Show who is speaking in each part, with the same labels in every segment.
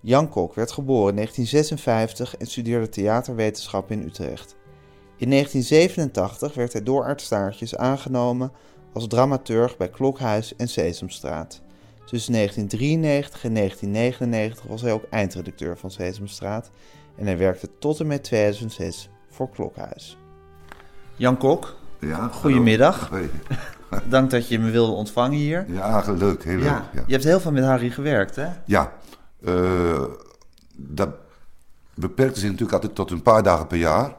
Speaker 1: Jan Kok werd geboren in 1956 en studeerde theaterwetenschap in Utrecht. In 1987 werd hij door Art Staartjes aangenomen als dramaturg bij Klokhuis en Sesamstraat. Tussen 1993 en 1999 was hij ook eindredacteur van Sesamstraat en hij werkte tot en met 2006 voor Klokhuis. Jan Kok,
Speaker 2: Ja,
Speaker 1: Goedemiddag.
Speaker 2: hallo.
Speaker 1: Dank dat je me wilde ontvangen hier.
Speaker 2: Ja, leuk, heel leuk. Ja,
Speaker 1: Je hebt heel veel met Harry gewerkt, hè?
Speaker 2: ja eh, dat beperkte zich natuurlijk altijd tot een paar dagen per jaar.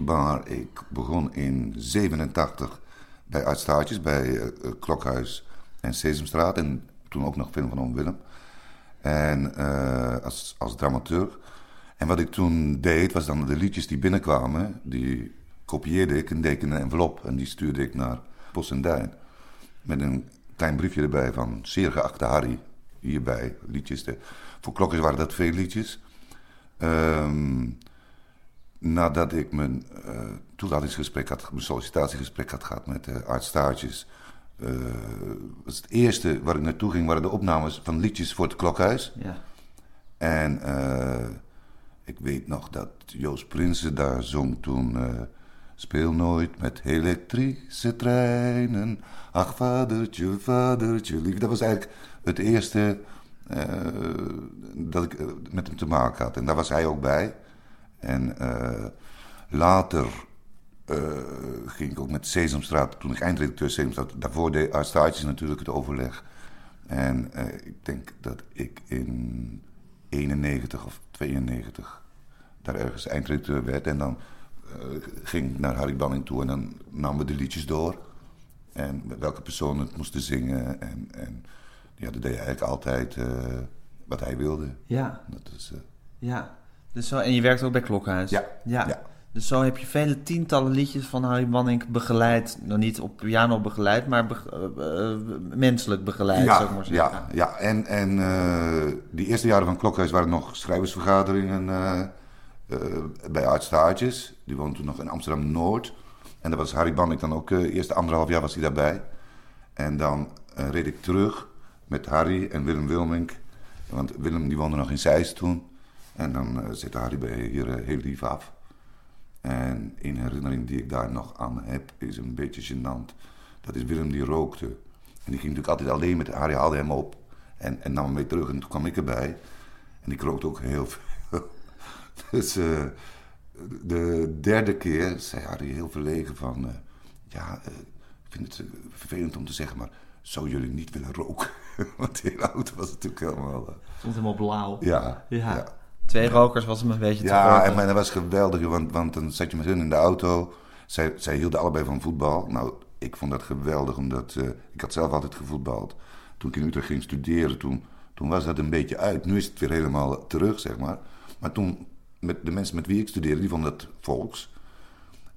Speaker 2: Maar ik begon in 87 bij Uitstaartjes, bij eh, Klokhuis en Sesamstraat. En toen ook nog film van Oom Willem. En als, als dramaturg. En wat ik toen deed, was dan de liedjes die binnenkwamen, die kopieerde ik en deed ik in een envelop. En die stuurde ik naar Bos en Duin. Met een klein briefje erbij van zeer geachte Harry. Hierbij, liedjes. De, voor klokjes waren dat veel liedjes. Ehm, nadat ik mijn eh, toelatingsgesprek had, mijn sollicitatiegesprek had gehad met uh, Art Staartjes. eh, was het eerste waar ik naartoe ging, waren de opnames van liedjes voor het klokhuis.
Speaker 1: Ja.
Speaker 2: En eh, ik weet nog dat Joost Prinsen daar zong toen... Speel nooit met elektrische treinen. Ach, vadertje, vadertje, lief. Dat was eigenlijk het eerste eh, dat ik eh, met hem te maken had. En daar was hij ook bij. En eh, later ging ik ook met Sesamstraat, toen ik eindredacteur Sesamstraat... Daarvoor deed Art Staartjes natuurlijk het overleg. En ik denk dat ik in 91 of 92 daar ergens eindredacteur werd. En dan ging ik naar Harry Banning toe en dan namen we de liedjes door. En welke personen het moesten zingen. En, en ja, dat deed hij eigenlijk altijd eh, wat hij wilde.
Speaker 1: Ja,
Speaker 2: Dat is, eh,
Speaker 1: ja. Dus zo, en je werkt ook bij Klokhuis?
Speaker 2: Ja,
Speaker 1: ja.
Speaker 2: ja.
Speaker 1: Dus zo heb je vele tientallen liedjes van Harry Banning begeleid. Nou, niet op piano begeleid, maar be- eh, eh, menselijk begeleid, zou ik maar
Speaker 2: ja,
Speaker 1: zeggen.
Speaker 2: ja, ja. En, en eh, die eerste jaren van Klokhuis waren nog schrijversvergaderingen eh, eh, bij Art Staartjes. Die woonde toen nog in Amsterdam-Noord. En daar was Harry Banning dan ook, eh, de eerste anderhalf jaar was hij daarbij. En dan eh, reed ik terug met Harry en Willem Wilmink. Want Willem die woonde nog in Zeist toen. En dan eh, zette Harry bij hier eh, heel lief af. En een herinnering die ik daar nog aan heb, is een beetje gênant. Dat is Willem die rookte. En die ging natuurlijk altijd alleen met Harry, haalde hem op. En, en nam hem mee terug. En toen kwam ik erbij. En ik rookte ook heel veel. Dus eh, de derde keer zei Harry heel verlegen van... eh, ja, eh, ik vind het vervelend om te zeggen, maar zou jullie niet willen roken? Want die auto was natuurlijk helemaal...
Speaker 1: Stond helemaal blauw.
Speaker 2: ja,
Speaker 1: Ja.
Speaker 2: ja.
Speaker 1: Twee rokers was hem een beetje te
Speaker 2: Ja,
Speaker 1: roken.
Speaker 2: en, maar dat was geweldig, want, want dan zat je met hun in de auto. Zij, zij hielden allebei van voetbal. Nou, ik vond dat geweldig, omdat eh, ik had zelf altijd gevoetbald. Toen ik in Utrecht ging studeren, toen, toen was dat een beetje uit. Nu is het weer helemaal terug, zeg maar. Maar toen, met de mensen met wie ik studeerde, die vonden dat volks.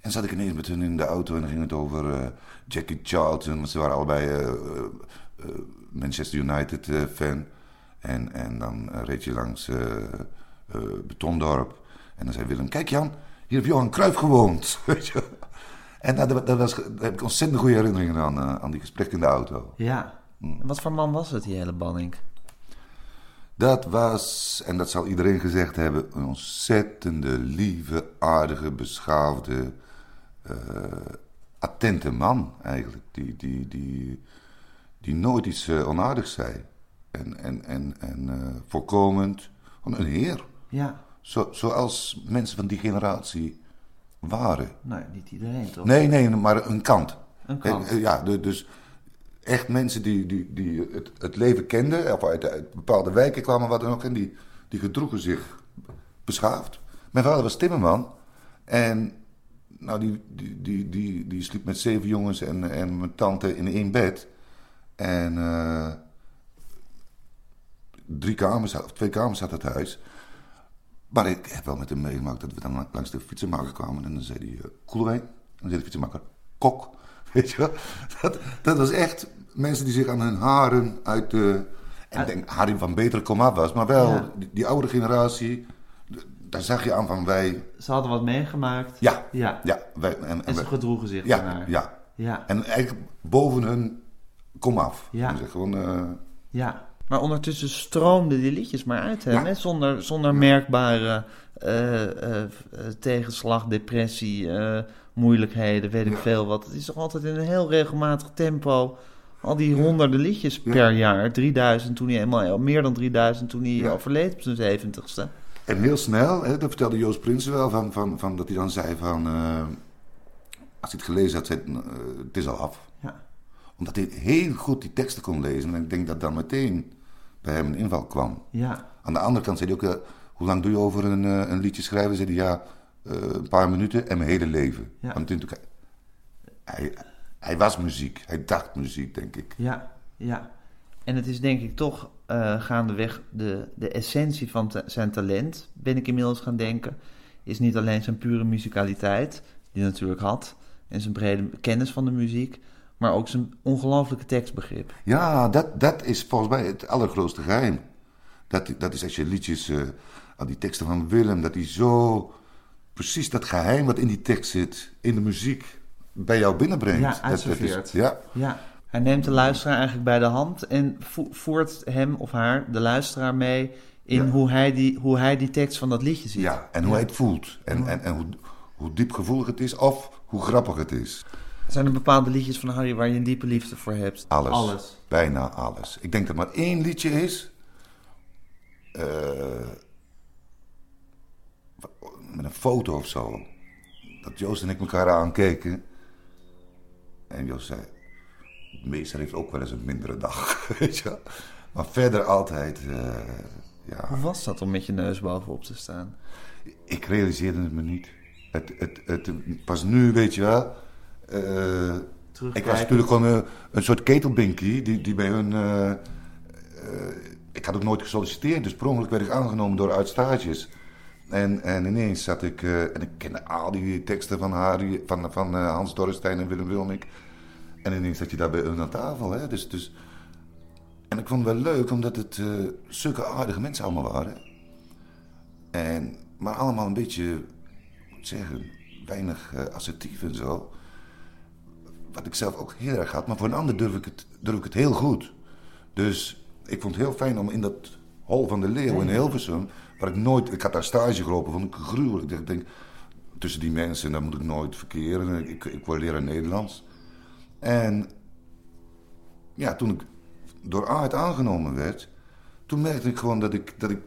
Speaker 2: En zat ik ineens met hun in de auto en dan ging het over eh, Jackie Charlton. Want ze waren allebei eh, eh, Manchester United fan. En, en dan reed je langs Betondorp. En dan zei Willem, kijk Jan, hier heb Johan Cruijff gewoond. Weet je? en dat, dat was, daar heb ik ontzettend goede herinneringen aan, aan die gesprekken in de auto.
Speaker 1: Ja.
Speaker 2: Mm.
Speaker 1: En wat voor man was het, die hele Banning?
Speaker 2: Dat was, en dat zal iedereen gezegd hebben, een ontzettende, lieve, aardige, beschaafde, eh, attente man eigenlijk. Die, die, die, die nooit iets eh, onaardigs zei. En, en, en, en eh, voorkomend, een heer.
Speaker 1: Ja.
Speaker 2: Zo, zoals mensen van die generatie waren.
Speaker 1: Nou, niet iedereen toch?
Speaker 2: Nee, nee, maar een kant.
Speaker 1: Een kant.
Speaker 2: Ja, dus echt mensen die, die, die het, het leven kenden, of uit, bepaalde wijken kwamen, wat dan ook, en die, die gedroegen zich beschaafd. Mijn vader was timmerman en nou, die, die, die, die, die sliep met zeven jongens en, en mijn tante in één bed. En eh, drie kamers, twee kamers had het huis. Maar ik heb wel met hem meegemaakt dat we dan langs de fietsenmaker kwamen. En dan zei hij, uh. En dan zei de fietsenmaker, kok. Weet je wel? Dat, dat was echt mensen die zich aan hun haren uit de... En ik denk, Harry van betere komaf was. Maar wel,
Speaker 1: Ja.
Speaker 2: die, die oude generatie, daar zag je aan van wij...
Speaker 1: Ze hadden wat meegemaakt.
Speaker 2: Ja,
Speaker 1: Ja.
Speaker 2: ja. Wij, en, en
Speaker 1: En ze
Speaker 2: wij-
Speaker 1: gedroegen zich
Speaker 2: ja,
Speaker 1: daarnaar.
Speaker 2: ja.
Speaker 1: Ja.
Speaker 2: En eigenlijk boven hun komaf.
Speaker 1: Ja.
Speaker 2: Dus gewoon... eh,
Speaker 1: Ja. Maar ondertussen stroomden die liedjes maar uit hem.
Speaker 2: Ja.
Speaker 1: hè? Zonder, zonder merkbare eh, eh, tegenslag, depressie, eh, moeilijkheden, weet ik
Speaker 2: Ja.
Speaker 1: veel wat. Het is toch altijd in een heel regelmatig tempo. Al die honderden liedjes per jaar. 3000 toen hij eenmaal, meer dan 3000 toen hij overleed op zijn 70ste.
Speaker 2: En heel snel, hè, dat vertelde Joost Prinsen wel, van, van, van, dat hij dan zei van... eh, als hij het gelezen had, zei hij, eh, het is al af.
Speaker 1: Ja.
Speaker 2: Omdat hij heel goed die teksten kon lezen. En ik denk dat dan meteen bij hem een inval kwam.
Speaker 1: Ja.
Speaker 2: Aan de andere kant zei hij ook, eh, hoe lang doe je over een, een liedje schrijven? Zei hij, ja, een paar minuten en mijn hele leven.
Speaker 1: Ja.
Speaker 2: Want natuurlijk, hij, hij was muziek, hij dacht muziek, denk ik.
Speaker 1: Ja, ja. En het is denk ik toch eh, gaandeweg de, de essentie van te- zijn talent, ben ik inmiddels gaan denken, is niet alleen zijn pure muzikaliteit, die hij natuurlijk had, en zijn brede kennis van de muziek, maar ook zijn ongelooflijke tekstbegrip.
Speaker 2: Ja, dat, dat is volgens mij het allergrootste geheim. Dat, dat is als je liedjes, eh al die teksten van Willem, dat hij zo precies dat geheim wat in die tekst zit, in de muziek, bij jou binnenbrengt.
Speaker 1: Ja,
Speaker 2: Dat- dat, is,
Speaker 1: uitserveert.
Speaker 2: ja,
Speaker 1: Ja. Hij neemt de luisteraar eigenlijk bij de hand en vo- voert hem of haar, de luisteraar, mee in
Speaker 2: Ja.
Speaker 1: hoe, hij die, hoe hij die tekst van dat liedje ziet.
Speaker 2: ja, en hoe hij het voelt. En, en, en hoe, hoe diepgevoelig het is of hoe grappig het is.
Speaker 1: Zijn er bepaalde liedjes van Harry waar je een diepe liefde voor hebt?
Speaker 2: Alles.
Speaker 1: Alles.
Speaker 2: Bijna alles. Ik denk dat maar één liedje is. eh, met een foto of zo. Dat Joost en ik elkaar aankeken. En Joost zei: De meester heeft ook wel eens een mindere dag. Weet je wel? Maar verder altijd. eh, ja.
Speaker 1: Hoe was dat om met je neus bovenop te staan?
Speaker 2: Ik realiseerde het me niet. Het, het, het, pas nu, weet je wel. eh, ik was natuurlijk gewoon eh, een soort ketelbinkie die, die bij hun. eh, ik had ook nooit gesolliciteerd, dus per ongeluk werd ik aangenomen door uitstages. En, en ineens zat ik. eh, en ik kende al die teksten van, Harry, van, van eh, Hans Dorrestein en Willem Wilmink. En ineens zat je daar bij hun aan tafel. Hè? Dus, dus, en ik vond het wel leuk, omdat het eh, zulke aardige mensen allemaal waren. En, maar allemaal een beetje, ik moet zeggen, weinig assertief en zo. Wat ik zelf ook heel erg had. Maar voor een ander durf ik het, durf ik het heel goed. Dus ik vond het heel fijn om in dat hol van de leeuw in Hilversum... waar ik nooit... Ik had daar stage gelopen, vond ik gruwelijk. Ik denk, tussen die mensen, daar moet ik nooit verkeren. Ik, ik word leraar Nederlands. En ja, toen ik door Aard aangenomen werd... toen merkte ik gewoon dat ik... Dat ik,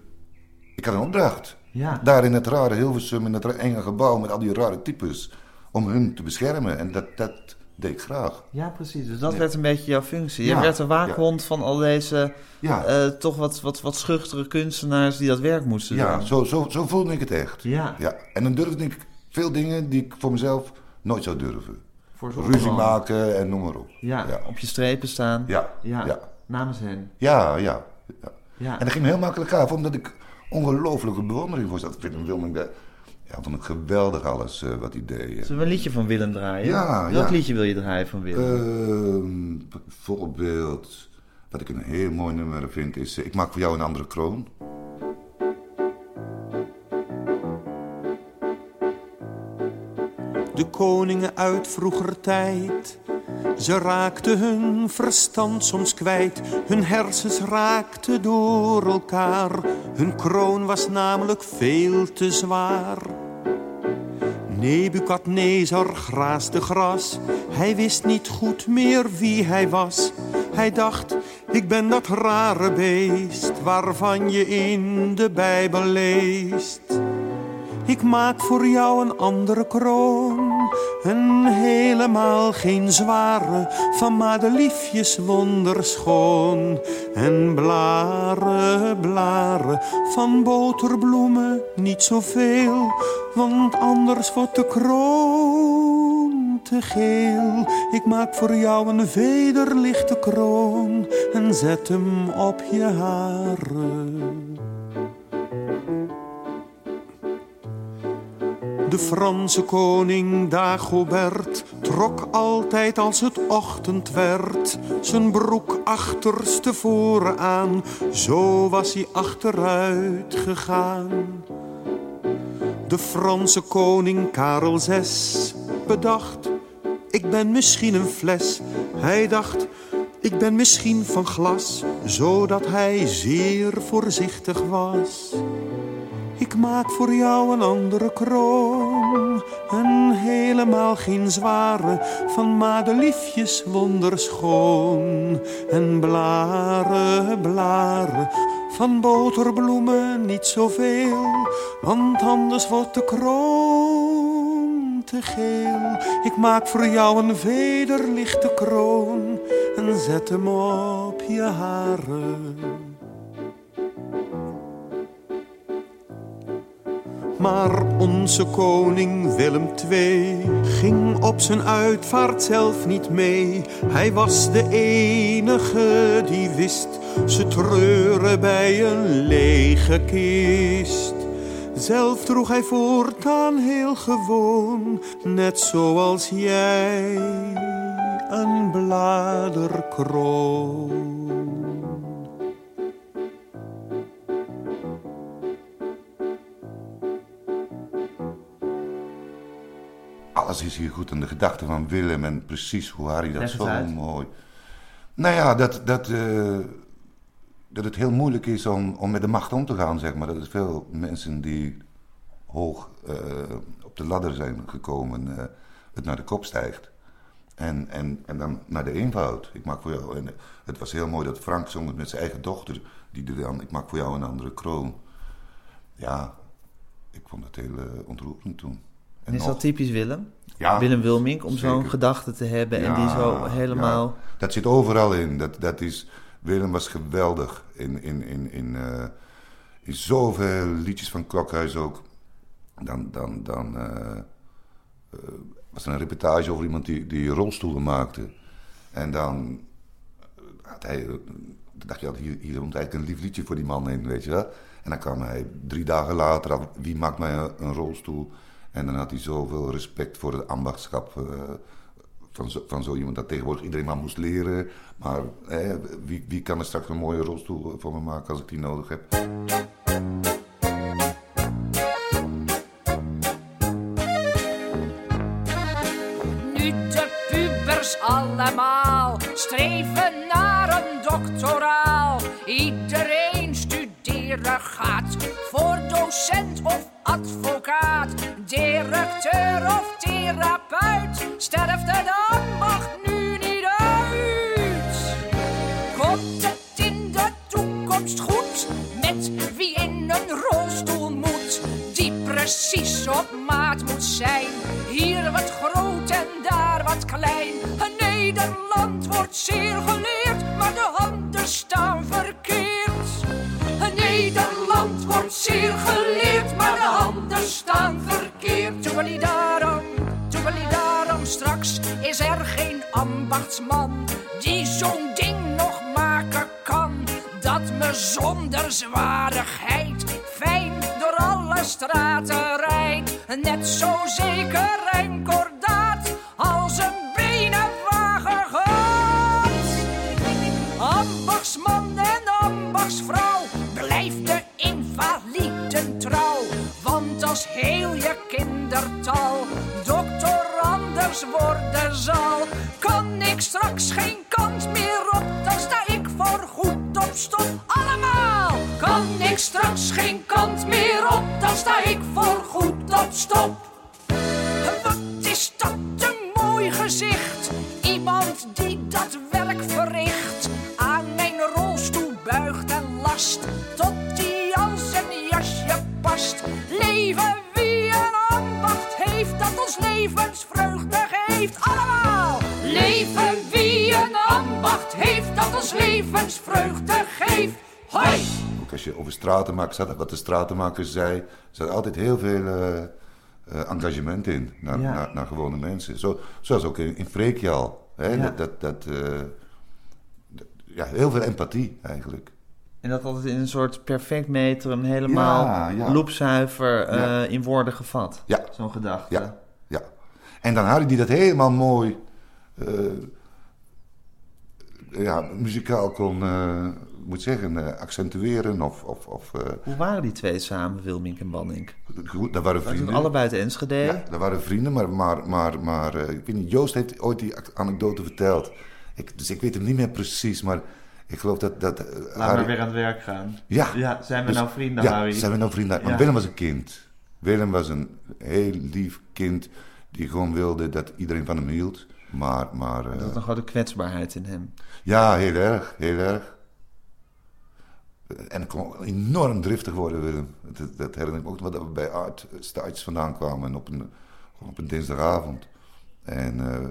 Speaker 2: ik had een opdracht.
Speaker 1: Ja.
Speaker 2: Daar in het rare Hilversum, in dat enge gebouw met al die rare types. Om hun te beschermen. En dat, dat deed ik graag.
Speaker 1: Ja, precies. Dus dat
Speaker 2: Ja.
Speaker 1: werd een beetje jouw functie. Je
Speaker 2: Ja,
Speaker 1: werd de waakhond van al deze
Speaker 2: Ja,
Speaker 1: eh, toch wat, wat, wat schuchtere kunstenaars die dat werk moesten
Speaker 2: ja
Speaker 1: doen.
Speaker 2: zo, zo, zo voelde ik het echt.
Speaker 1: Ja,
Speaker 2: Ja. En dan durfde ik veel dingen die ik voor mezelf nooit zou durven.
Speaker 1: voor
Speaker 2: Ruzie maken en noem maar op.
Speaker 1: Ja,
Speaker 2: Ja.
Speaker 1: op je strepen staan.
Speaker 2: Ja,
Speaker 1: Ja,
Speaker 2: ja.
Speaker 1: namens hen.
Speaker 2: Ja, ja. ja.
Speaker 1: Ja.
Speaker 2: En dat ging me heel makkelijk af, omdat ik ongelooflijke bewondering voor zat. Wilming, dat- ja, vond ik geweldig alles eh, wat hij deed.
Speaker 1: Zullen we een liedje van Willem draaien?
Speaker 2: Ja,
Speaker 1: Welk
Speaker 2: ja.
Speaker 1: liedje wil je draaien van Willem?
Speaker 2: Ehm, bijvoorbeeld, wat ik een heel mooi nummer vind, is eh, Ik maak voor jou een andere kroon.
Speaker 3: de koningen uit vroeger tijd. Ze raakten hun verstand soms kwijt, hun hersens raakten door elkaar. Hun kroon was namelijk veel te zwaar. Nebukadnezar graasde gras, hij wist niet goed meer wie hij was. Hij dacht, ik ben dat rare beest waarvan je in de Bijbel leest. Ik maak voor jou een andere kroon. Een helemaal geen zware, van madeliefjes wonderschoon. En blaren, blaren, van boterbloemen niet zoveel. Want anders wordt de kroon te geel. Ik maak voor jou een vederlichte kroon. En zet hem op je haren. De Franse koning Dagobert trok altijd als het ochtend werd zijn broek achterstevoren aan. Zo was hij achteruit gegaan. De Franse koning Karel VI bedacht, ik ben misschien een fles. Hij dacht, ik ben misschien van glas, zodat hij zeer voorzichtig was. Ik maak voor jou een andere kroon, een helemaal geen zware, van madeliefjes wonderschoon. En blaren, blaren, van boterbloemen niet zoveel, want anders wordt de kroon te geel. Ik maak voor jou een vederlichte kroon en zet hem op je haren. Maar onze koning Willem II ging op zijn uitvaart zelf niet mee. Hij was de enige die wist ze treuren bij een lege kist. Zelf droeg hij voortaan heel gewoon, net zoals jij, een bladerkroon.
Speaker 2: Alles is hier goed en de gedachte van Willem en precies hoe Harry dat
Speaker 1: Leg
Speaker 2: zo mooi. Nou ja, dat, dat, eh, dat het heel moeilijk is om, om met de macht om te gaan, zeg maar. Dat er veel mensen die hoog eh, op de ladder zijn gekomen, eh, het naar de kop stijgt. En, en, en dan naar de eenvoud. Ik maak voor jou. En het was heel mooi dat Frank zong het met zijn eigen dochter. Die er dan. Ik maak voor jou een andere kroon. Ja, ik vond het heel ontroerend toen. En
Speaker 1: Is
Speaker 2: nog-
Speaker 1: dat typisch Willem?
Speaker 2: Ja,
Speaker 1: Willem Wilmink, om zo'n gedachte te hebben en die zo helemaal...
Speaker 2: Dat zit overal in. Dat, dat is, Willem was geweldig in, in, in, in, eh, in zoveel liedjes van Klokhuis ook. Dan, dan, dan eh, eh, was er een reportage over iemand die, die rolstoelen maakte. En dan had hij, dacht je altijd, hier, hier komt eigenlijk een lief liedje voor die man in, weet je wel. En dan kwam hij drie dagen later af, wie maakt mij een, een rolstoel? En dan had hij zoveel respect voor het ambachtschap eh, van, zo, van zo iemand dat tegenwoordig iedereen maar moest leren. Maar hè, wie, wie kan er straks een mooie rolstoel voor me maken als ik die nodig heb?
Speaker 4: Nu de pubers allemaal streven naar een doctoraal. Iedereen studeren gaat voor docent of of therapeut. Sterft het ambacht nu niet uit? Komt het in de toekomst goed met wie in een rolstoel moet, die precies op maat moet zijn? Hier wat groot en daar wat klein. Nederland wordt zeer geleerd, maar de handen staan verkeerd. Nederland wordt zeer geleerd, maar de handen staan verkeerd. Toebeli daarom, straks is er geen ambachtsman die zo'n ding nog maken kan. Dat me zonder zwaardigheid fijn door alle straten rijdt. Net zo zeker en kordaat als een benenwagen gaat. Ambachtsman en ambachtsvrouw, blijf de invaliden trouw. Want als heel je dokter anders worden zal, kan ik straks geen kans meer op, dan sta ik voor goed op stop. Allemaal kan ik straks geen kans meer op, dan sta ik voor goed op stop. Wat is dat een mooi gezicht? Iemand die dat werk verricht. Aan mijn rolstoel buigt en last. Tot die als een jasje past. Leven ons levensvreugde geeft. Allemaal! Leven wie een ambacht heeft. Dat ons levensvreugde geeft. Hoi!
Speaker 2: Ook als je over stratenmakers had, wat de stratenmakers zei, zat altijd heel veel eh, eh, engagement in naar,
Speaker 1: Ja.
Speaker 2: naar, naar gewone mensen. Zo, zoals ook in, in Freekjal. Hè?
Speaker 1: Ja.
Speaker 2: Dat, dat, dat, eh, dat- ja, heel veel empathie eigenlijk.
Speaker 1: En dat altijd in een soort perfect metrum, helemaal
Speaker 2: Ja,
Speaker 1: eh,
Speaker 2: Ja.
Speaker 1: in woorden gevat.
Speaker 2: Ja.
Speaker 1: Zo'n gedachte.
Speaker 2: En dan Harry die dat helemaal mooi, eh, ja, muzikaal kon, eh, moet zeggen, eh, accentueren of, of, of eh,
Speaker 1: Hoe waren die twee samen, Wilmink en Banning?
Speaker 2: goed, dat waren
Speaker 1: Waren
Speaker 2: vrienden.
Speaker 1: allebei uit Enschede?
Speaker 2: Ja, dat waren vrienden, maar, maar, maar, maar eh, ik weet niet, Joost heeft ooit die anekdote verteld. Ik, dus ik weet hem niet meer precies, maar ik geloof dat, dat Harry...
Speaker 1: maar weer aan het werk gaan.
Speaker 2: Ja.
Speaker 1: Ja, zijn we
Speaker 2: Dus-
Speaker 1: nou vrienden,
Speaker 2: ja,
Speaker 1: Harry?
Speaker 2: zijn we nou vrienden? Want
Speaker 1: Ja.
Speaker 2: Willem was een kind. Willem was een heel lief kind die gewoon wilde dat iedereen van hem hield. Maar, maar eh,
Speaker 1: Er zat een grote kwetsbaarheid in hem.
Speaker 2: ja, heel erg, heel erg. En ik kon enorm driftig worden, Willem. Dat, dat herinner ik me ook nog dat we bij Art Staartjes vandaan kwamen op een, op een dinsdagavond. En eh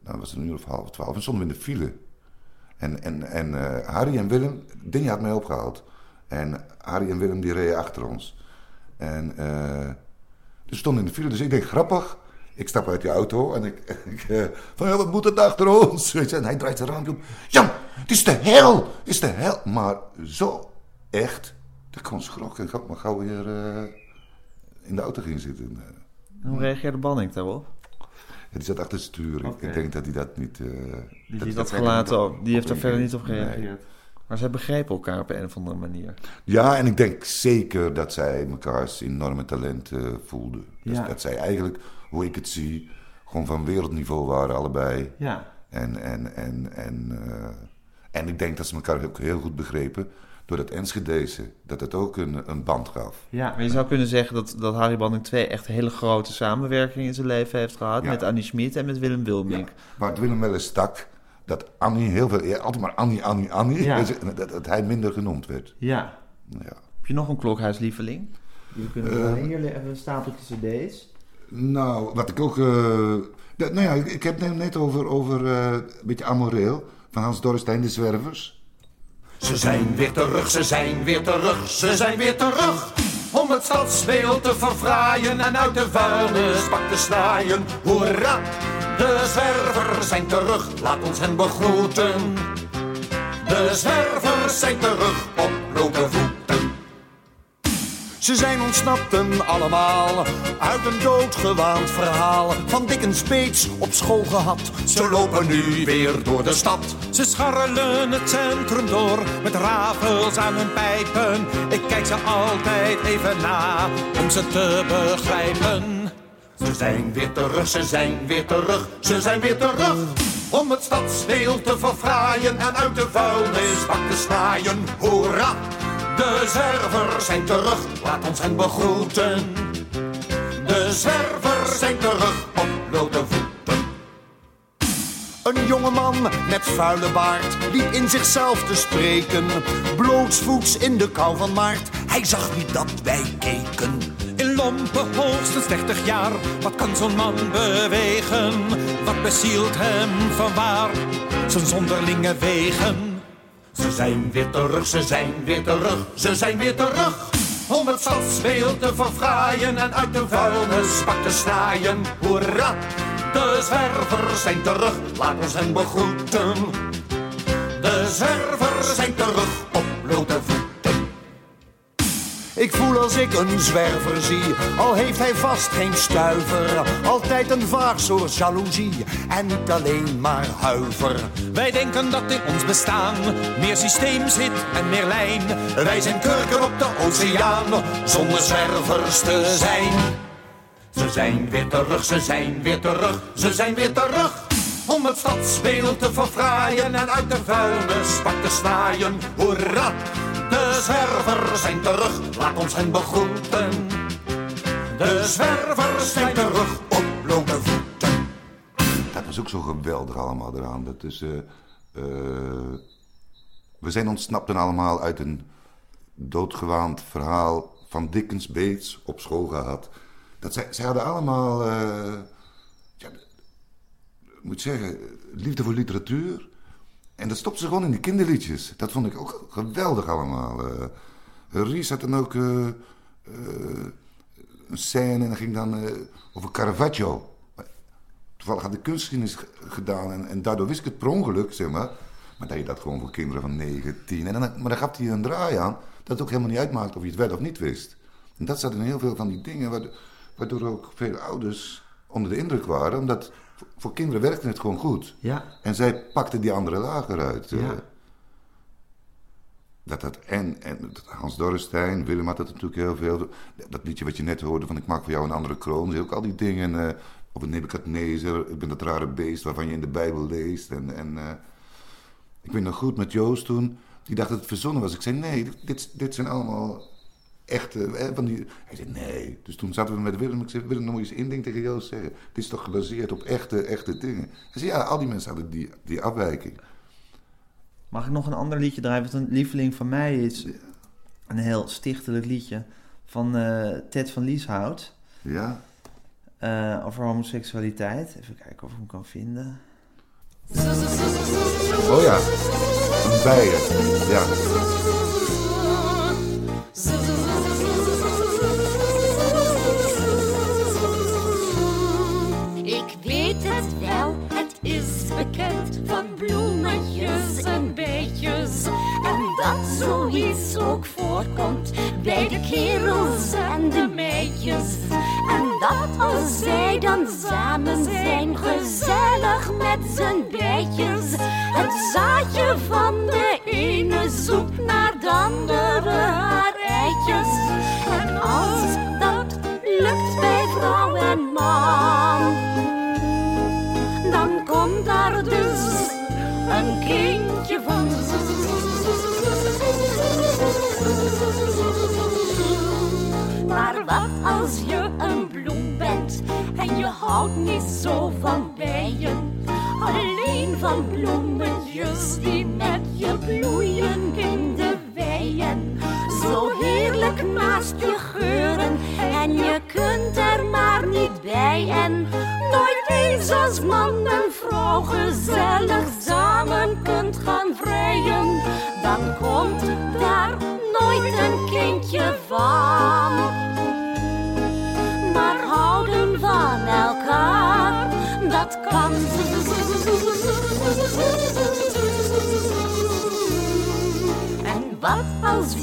Speaker 2: dan was het een uur of half twaalf en stonden we in de file. En, en, en eh, Harry en Willem, Dinja had mij opgehaald. En Harry en Willem die reden achter ons. En eh dus we stonden in de file, dus ik denk grappig. Ik stap uit die auto en ik, ik eh, van ja, wat moet het achter ons? En hij draait zijn raampje op. Jan, het is de hel, het is de hel. Maar zo echt, dat ik gewoon schrok en gauw, maar gauw weer eh, in de auto ging zitten. Eh,
Speaker 1: Hoe reageerde Banning daarop?
Speaker 2: die zat achter het stuur. Ik-. Ik denk dat hij dat niet... eh,
Speaker 1: Die, dat
Speaker 2: verder
Speaker 1: gelaten ook. Die heeft daar verder niet op
Speaker 2: Nee.
Speaker 1: gereageerd. Maar zij begrepen elkaar op een of andere manier.
Speaker 2: Ja, en ik denk zeker dat zij mekaars enorme talent eh, voelden. Dus
Speaker 1: Ja.
Speaker 2: dat zij eigenlijk, hoe ik het zie, gewoon van wereldniveau waren allebei.
Speaker 1: Ja.
Speaker 2: En, en, en, en, eh, en ik denk dat ze elkaar ook heel goed begrepen door dat Enschedeze, dat het ook een, een band gaf.
Speaker 1: Ja, maar je zou kunnen zeggen dat, dat Harry Banning 2 echt een hele grote samenwerking in zijn leven heeft gehad.
Speaker 2: Ja.
Speaker 1: Met Annie Schmid en met Willem Wilmink.
Speaker 2: Maar het Willem wel eens stak dat Annie heel veel, ja, altijd maar Annie, Annie, Annie,
Speaker 1: Ja.
Speaker 2: dat, dat hij minder genoemd werd.
Speaker 1: Ja.
Speaker 2: Ja.
Speaker 1: Heb je nog een klokhuislieveling? We kunnen
Speaker 2: Eh.
Speaker 1: draaien? Hier hebben een stapeltje cd's.
Speaker 2: Nou, wat ik ook. eh, nou ja, ik, heb het net over, over eh, een beetje amoreel van Hans Dorrestein, de Zwervers.
Speaker 5: Ze zijn weer terug, ze zijn weer terug, ze zijn weer terug. Om het stadsbeeld te verfraaien en uit de vuilnisbak te snaaien. Hoera, de zwervers zijn terug, laat ons hen begroeten. De zwervers zijn terug op blote voeten. Ze zijn ontsnapten allemaal uit een doodgewaand verhaal van Dickens Bates op school gehad. Ze lopen nu weer door de stad. Ze scharrelen het centrum door met rafels aan hun pijpen. Ik kijk ze altijd even na om ze te begrijpen. Ze zijn weer terug, ze zijn weer terug, ze zijn weer terug. Om het stadsbeeld te verfraaien en uit de vuilnisbak te snaaien. Hoera! De zwervers zijn terug, laat ons hen begroeten. De zwervers zijn terug op blote voeten. Een jongeman met vuile baard liep in zichzelf te spreken. Blootsvoets in de kou van maart, hij zag niet dat wij keken. In lompen hoogstens 30 jaar, wat kan zo'n man bewegen? Wat bezielt hem van waar? Zijn zonderlinge wegen. Ze zijn weer terug, ze zijn weer terug, ze zijn weer terug. Om het stadsbeeld te verfraaien en uit de vuilnisbak te snaaien. Hoera, de zwervers zijn terug, laat ons hen begroeten. De zwervers zijn terug op blote voeten. Ik voel als ik een zwerver zie, al heeft hij vast geen stuiver. Altijd een vaag soort jaloezie en niet alleen maar huiver. Wij denken dat in ons bestaan meer systeem zit en meer lijn. Wij zijn kurken op de oceaan, zonder zwervers te zijn. Ze zijn weer terug, ze zijn weer terug, ze zijn weer terug. Om het stadsbeeld te verfraaien en uit de vuilnisbak te snaaien. Hoera, de zwervers zijn terug, laat ons hen begroeten. De zwervers zijn terug op blote voeten.
Speaker 2: Dat was ook zo geweldig allemaal eraan. Dat is, eh, eh, we zijn ontsnapten allemaal uit een doodgewaand verhaal van Dickens Bates op school gehad. Dat zij, zij hadden allemaal, eh, ja, moet zeggen, liefde voor literatuur. En dat stopte ze gewoon in die kinderliedjes. Dat vond ik ook geweldig allemaal. eh Ries had dan ook eh, eh, een scène en dat ging dan over Caravaggio. Toevallig had ik kunstgeschiedenis gedaan en, en daardoor wist ik het per ongeluk, zeg maar. Maar dat je dat gewoon voor kinderen van 9, 10. En dan, maar dan gaf hij een draai aan dat het ook helemaal niet uitmaakt of je het wel of niet wist. En dat zat in heel veel van die dingen, waardoor, waardoor ook veel ouders onder de indruk waren. Omdat voor, kinderen werkte het gewoon goed.
Speaker 1: Ja.
Speaker 2: En zij pakten die andere lager uit. eh.
Speaker 1: Ja.
Speaker 2: Dat dat en, en Hans Dorrestein, Willem had dat natuurlijk heel veel. Dat liedje wat je net hoorde van Ik maak voor jou een andere kroon. Ook al die dingen. eh over Nebuchadnezzar, ik ben dat rare beest waarvan je in de Bijbel leest. En, en eh, ik weet nog goed met Joost toen, die dacht dat het verzonnen was. Ik zei nee, dit, dit zijn allemaal echte. eh, Van die... Hij zei nee. Dus toen zaten we met Willem. Ik zei: Willem, je eens één ding tegen Joost zeggen. Dit is toch gebaseerd op echte, echte dingen. Hij zei ja, al die mensen hadden die, die afwijking.
Speaker 1: Mag ik nog een ander liedje draaien? Wat een lieveling van mij is. Een heel stichtelijk liedje van eh, Ted van Lieshout.
Speaker 2: Ja.
Speaker 1: eh, over homoseksualiteit. Even kijken of ik hem kan vinden.
Speaker 2: Oh ja, een bijen. Ja.
Speaker 6: Voorkomt bij de kerels en de meisjes. En dat als zij dan samen zijn, gezellig met z'n bijtjes. Het zaadje van de ene zoekt naar de andere haar eitjes. En als dat lukt bij vrouw en man, als je een bloem bent en je houdt niet zo van bijen? Alleen van bloemetjes die met je bloeien in de weien. Zo heerlijk naast je geuren en je kunt er maar niet bij. En nooit eens als man en vrouw gezellig samen kunt gaan vrijen. Dan komt daar nooit een kindje van.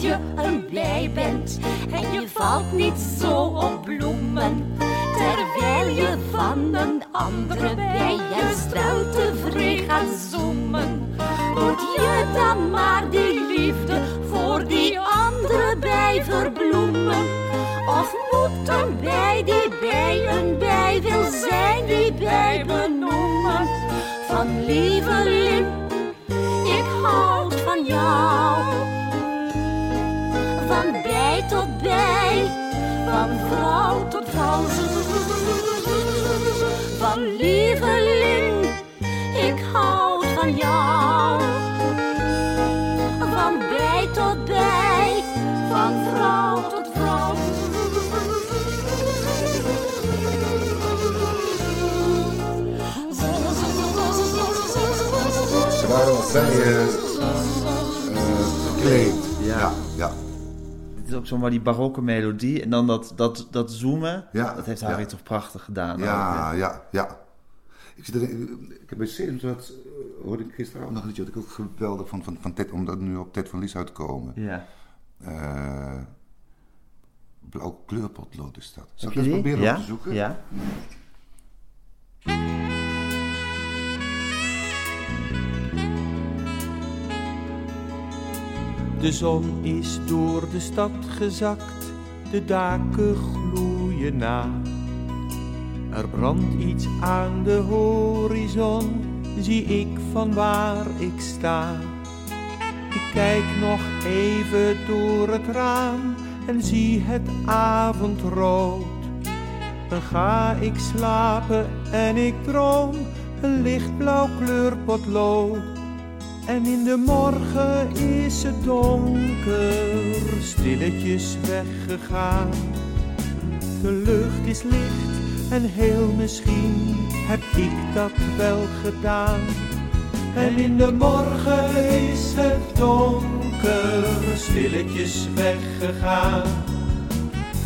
Speaker 6: Je een blij bent en je valt niet zo op bloemen, terwijl je van een andere bij en stel tevreden gaat zoemen. Moet je dan maar die liefde voor die andere bij verbloemen? Of moet een bij die bij een bij wil zijn die bij benoemen? Van lieveling, ik houd van jou. Tot bij, van vrouw tot vrouw. Van lieveling, ik houd van jou. Van bij tot bij, van vrouw tot vrouw.
Speaker 2: Ze waren bijen uh.
Speaker 1: Ja. Ook zo'n maar die barokke melodie. En dan dat, dat, dat zoomen.
Speaker 2: Ja,
Speaker 1: Dat heeft
Speaker 2: ja.
Speaker 1: Harry toch prachtig gedaan. ook,
Speaker 2: Ja,
Speaker 1: hè?
Speaker 2: ja, ja. Ik, zit er, ik heb bij Sesamstraat, eh, hoorde ik gisteravond nog een liedje, wat ik ook geweldig vond van, van Ted, om dat nu op Ted van Lies uit te komen.
Speaker 1: ja.
Speaker 2: Eh, blauw kleurpotlood is dat. Zal
Speaker 1: Heb
Speaker 2: ik eens proberen
Speaker 1: ja?
Speaker 2: op te zoeken?
Speaker 1: Ja.
Speaker 3: De zon is door de stad gezakt, de daken gloeien na. Er brandt iets aan de horizon, zie ik van waar ik sta. Ik kijk nog even door het raam en zie het avondrood. Dan ga ik slapen en ik droom een lichtblauw kleurpotlood. En in de morgen is het donker, stilletjes weggegaan. De lucht is licht en heel misschien heb ik dat wel gedaan. En in de morgen is het donker, stilletjes weggegaan.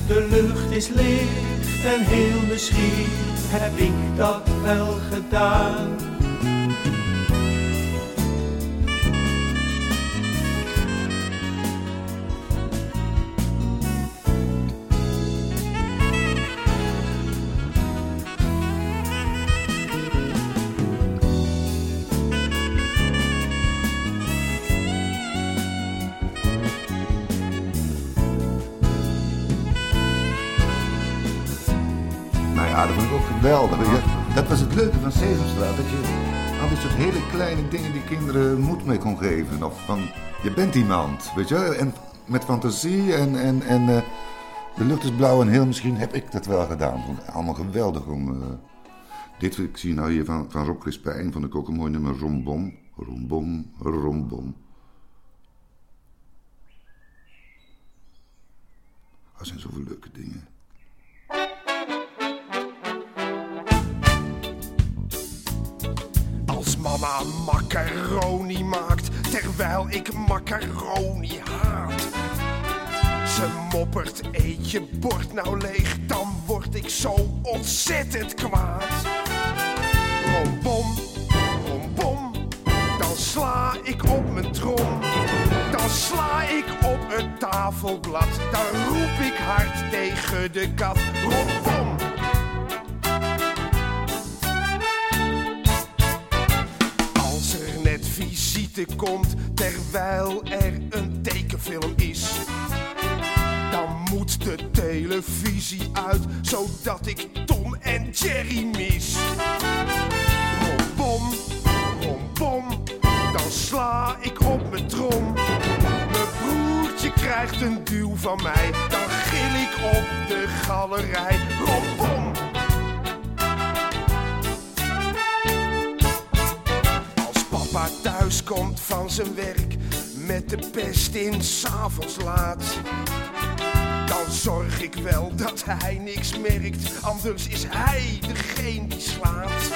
Speaker 3: De lucht is licht en heel misschien heb ik dat wel gedaan.
Speaker 2: Geweldig. Dat was het leuke van Sesamstraat. Dat je al die soort hele kleine dingen die kinderen moed mee kon geven. Of van, je bent iemand, weet je. En met fantasie en, en, en eh, de lucht is blauw en heel misschien heb ik dat wel gedaan. Allemaal geweldig om... eh, dit ik zie nou hier van, van Rob Crispijn, vond ik ook een mooi nummer. Rombom, rombom, rombom. Er zijn zoveel leuke dingen.
Speaker 3: Mama macaroni maakt, terwijl ik macaroni haat. Ze moppert, eet je bord nou leeg, dan word ik zo ontzettend kwaad. Rombom, rombom, dan sla ik op mijn trom. Dan sla ik op het tafelblad, dan roep ik hard tegen de kat. Visite komt terwijl er een tekenfilm is, dan moet de televisie uit zodat ik Tom en Jerry mis. Rombom, rombom, dan sla ik op mijn trom. Mijn broertje krijgt een duw van mij, dan gil ik op de galerij. Rombom. Papa thuis komt van zijn werk met de pest in s'avonds laat. Dan zorg ik wel dat hij niks merkt, anders is hij degene die slaat.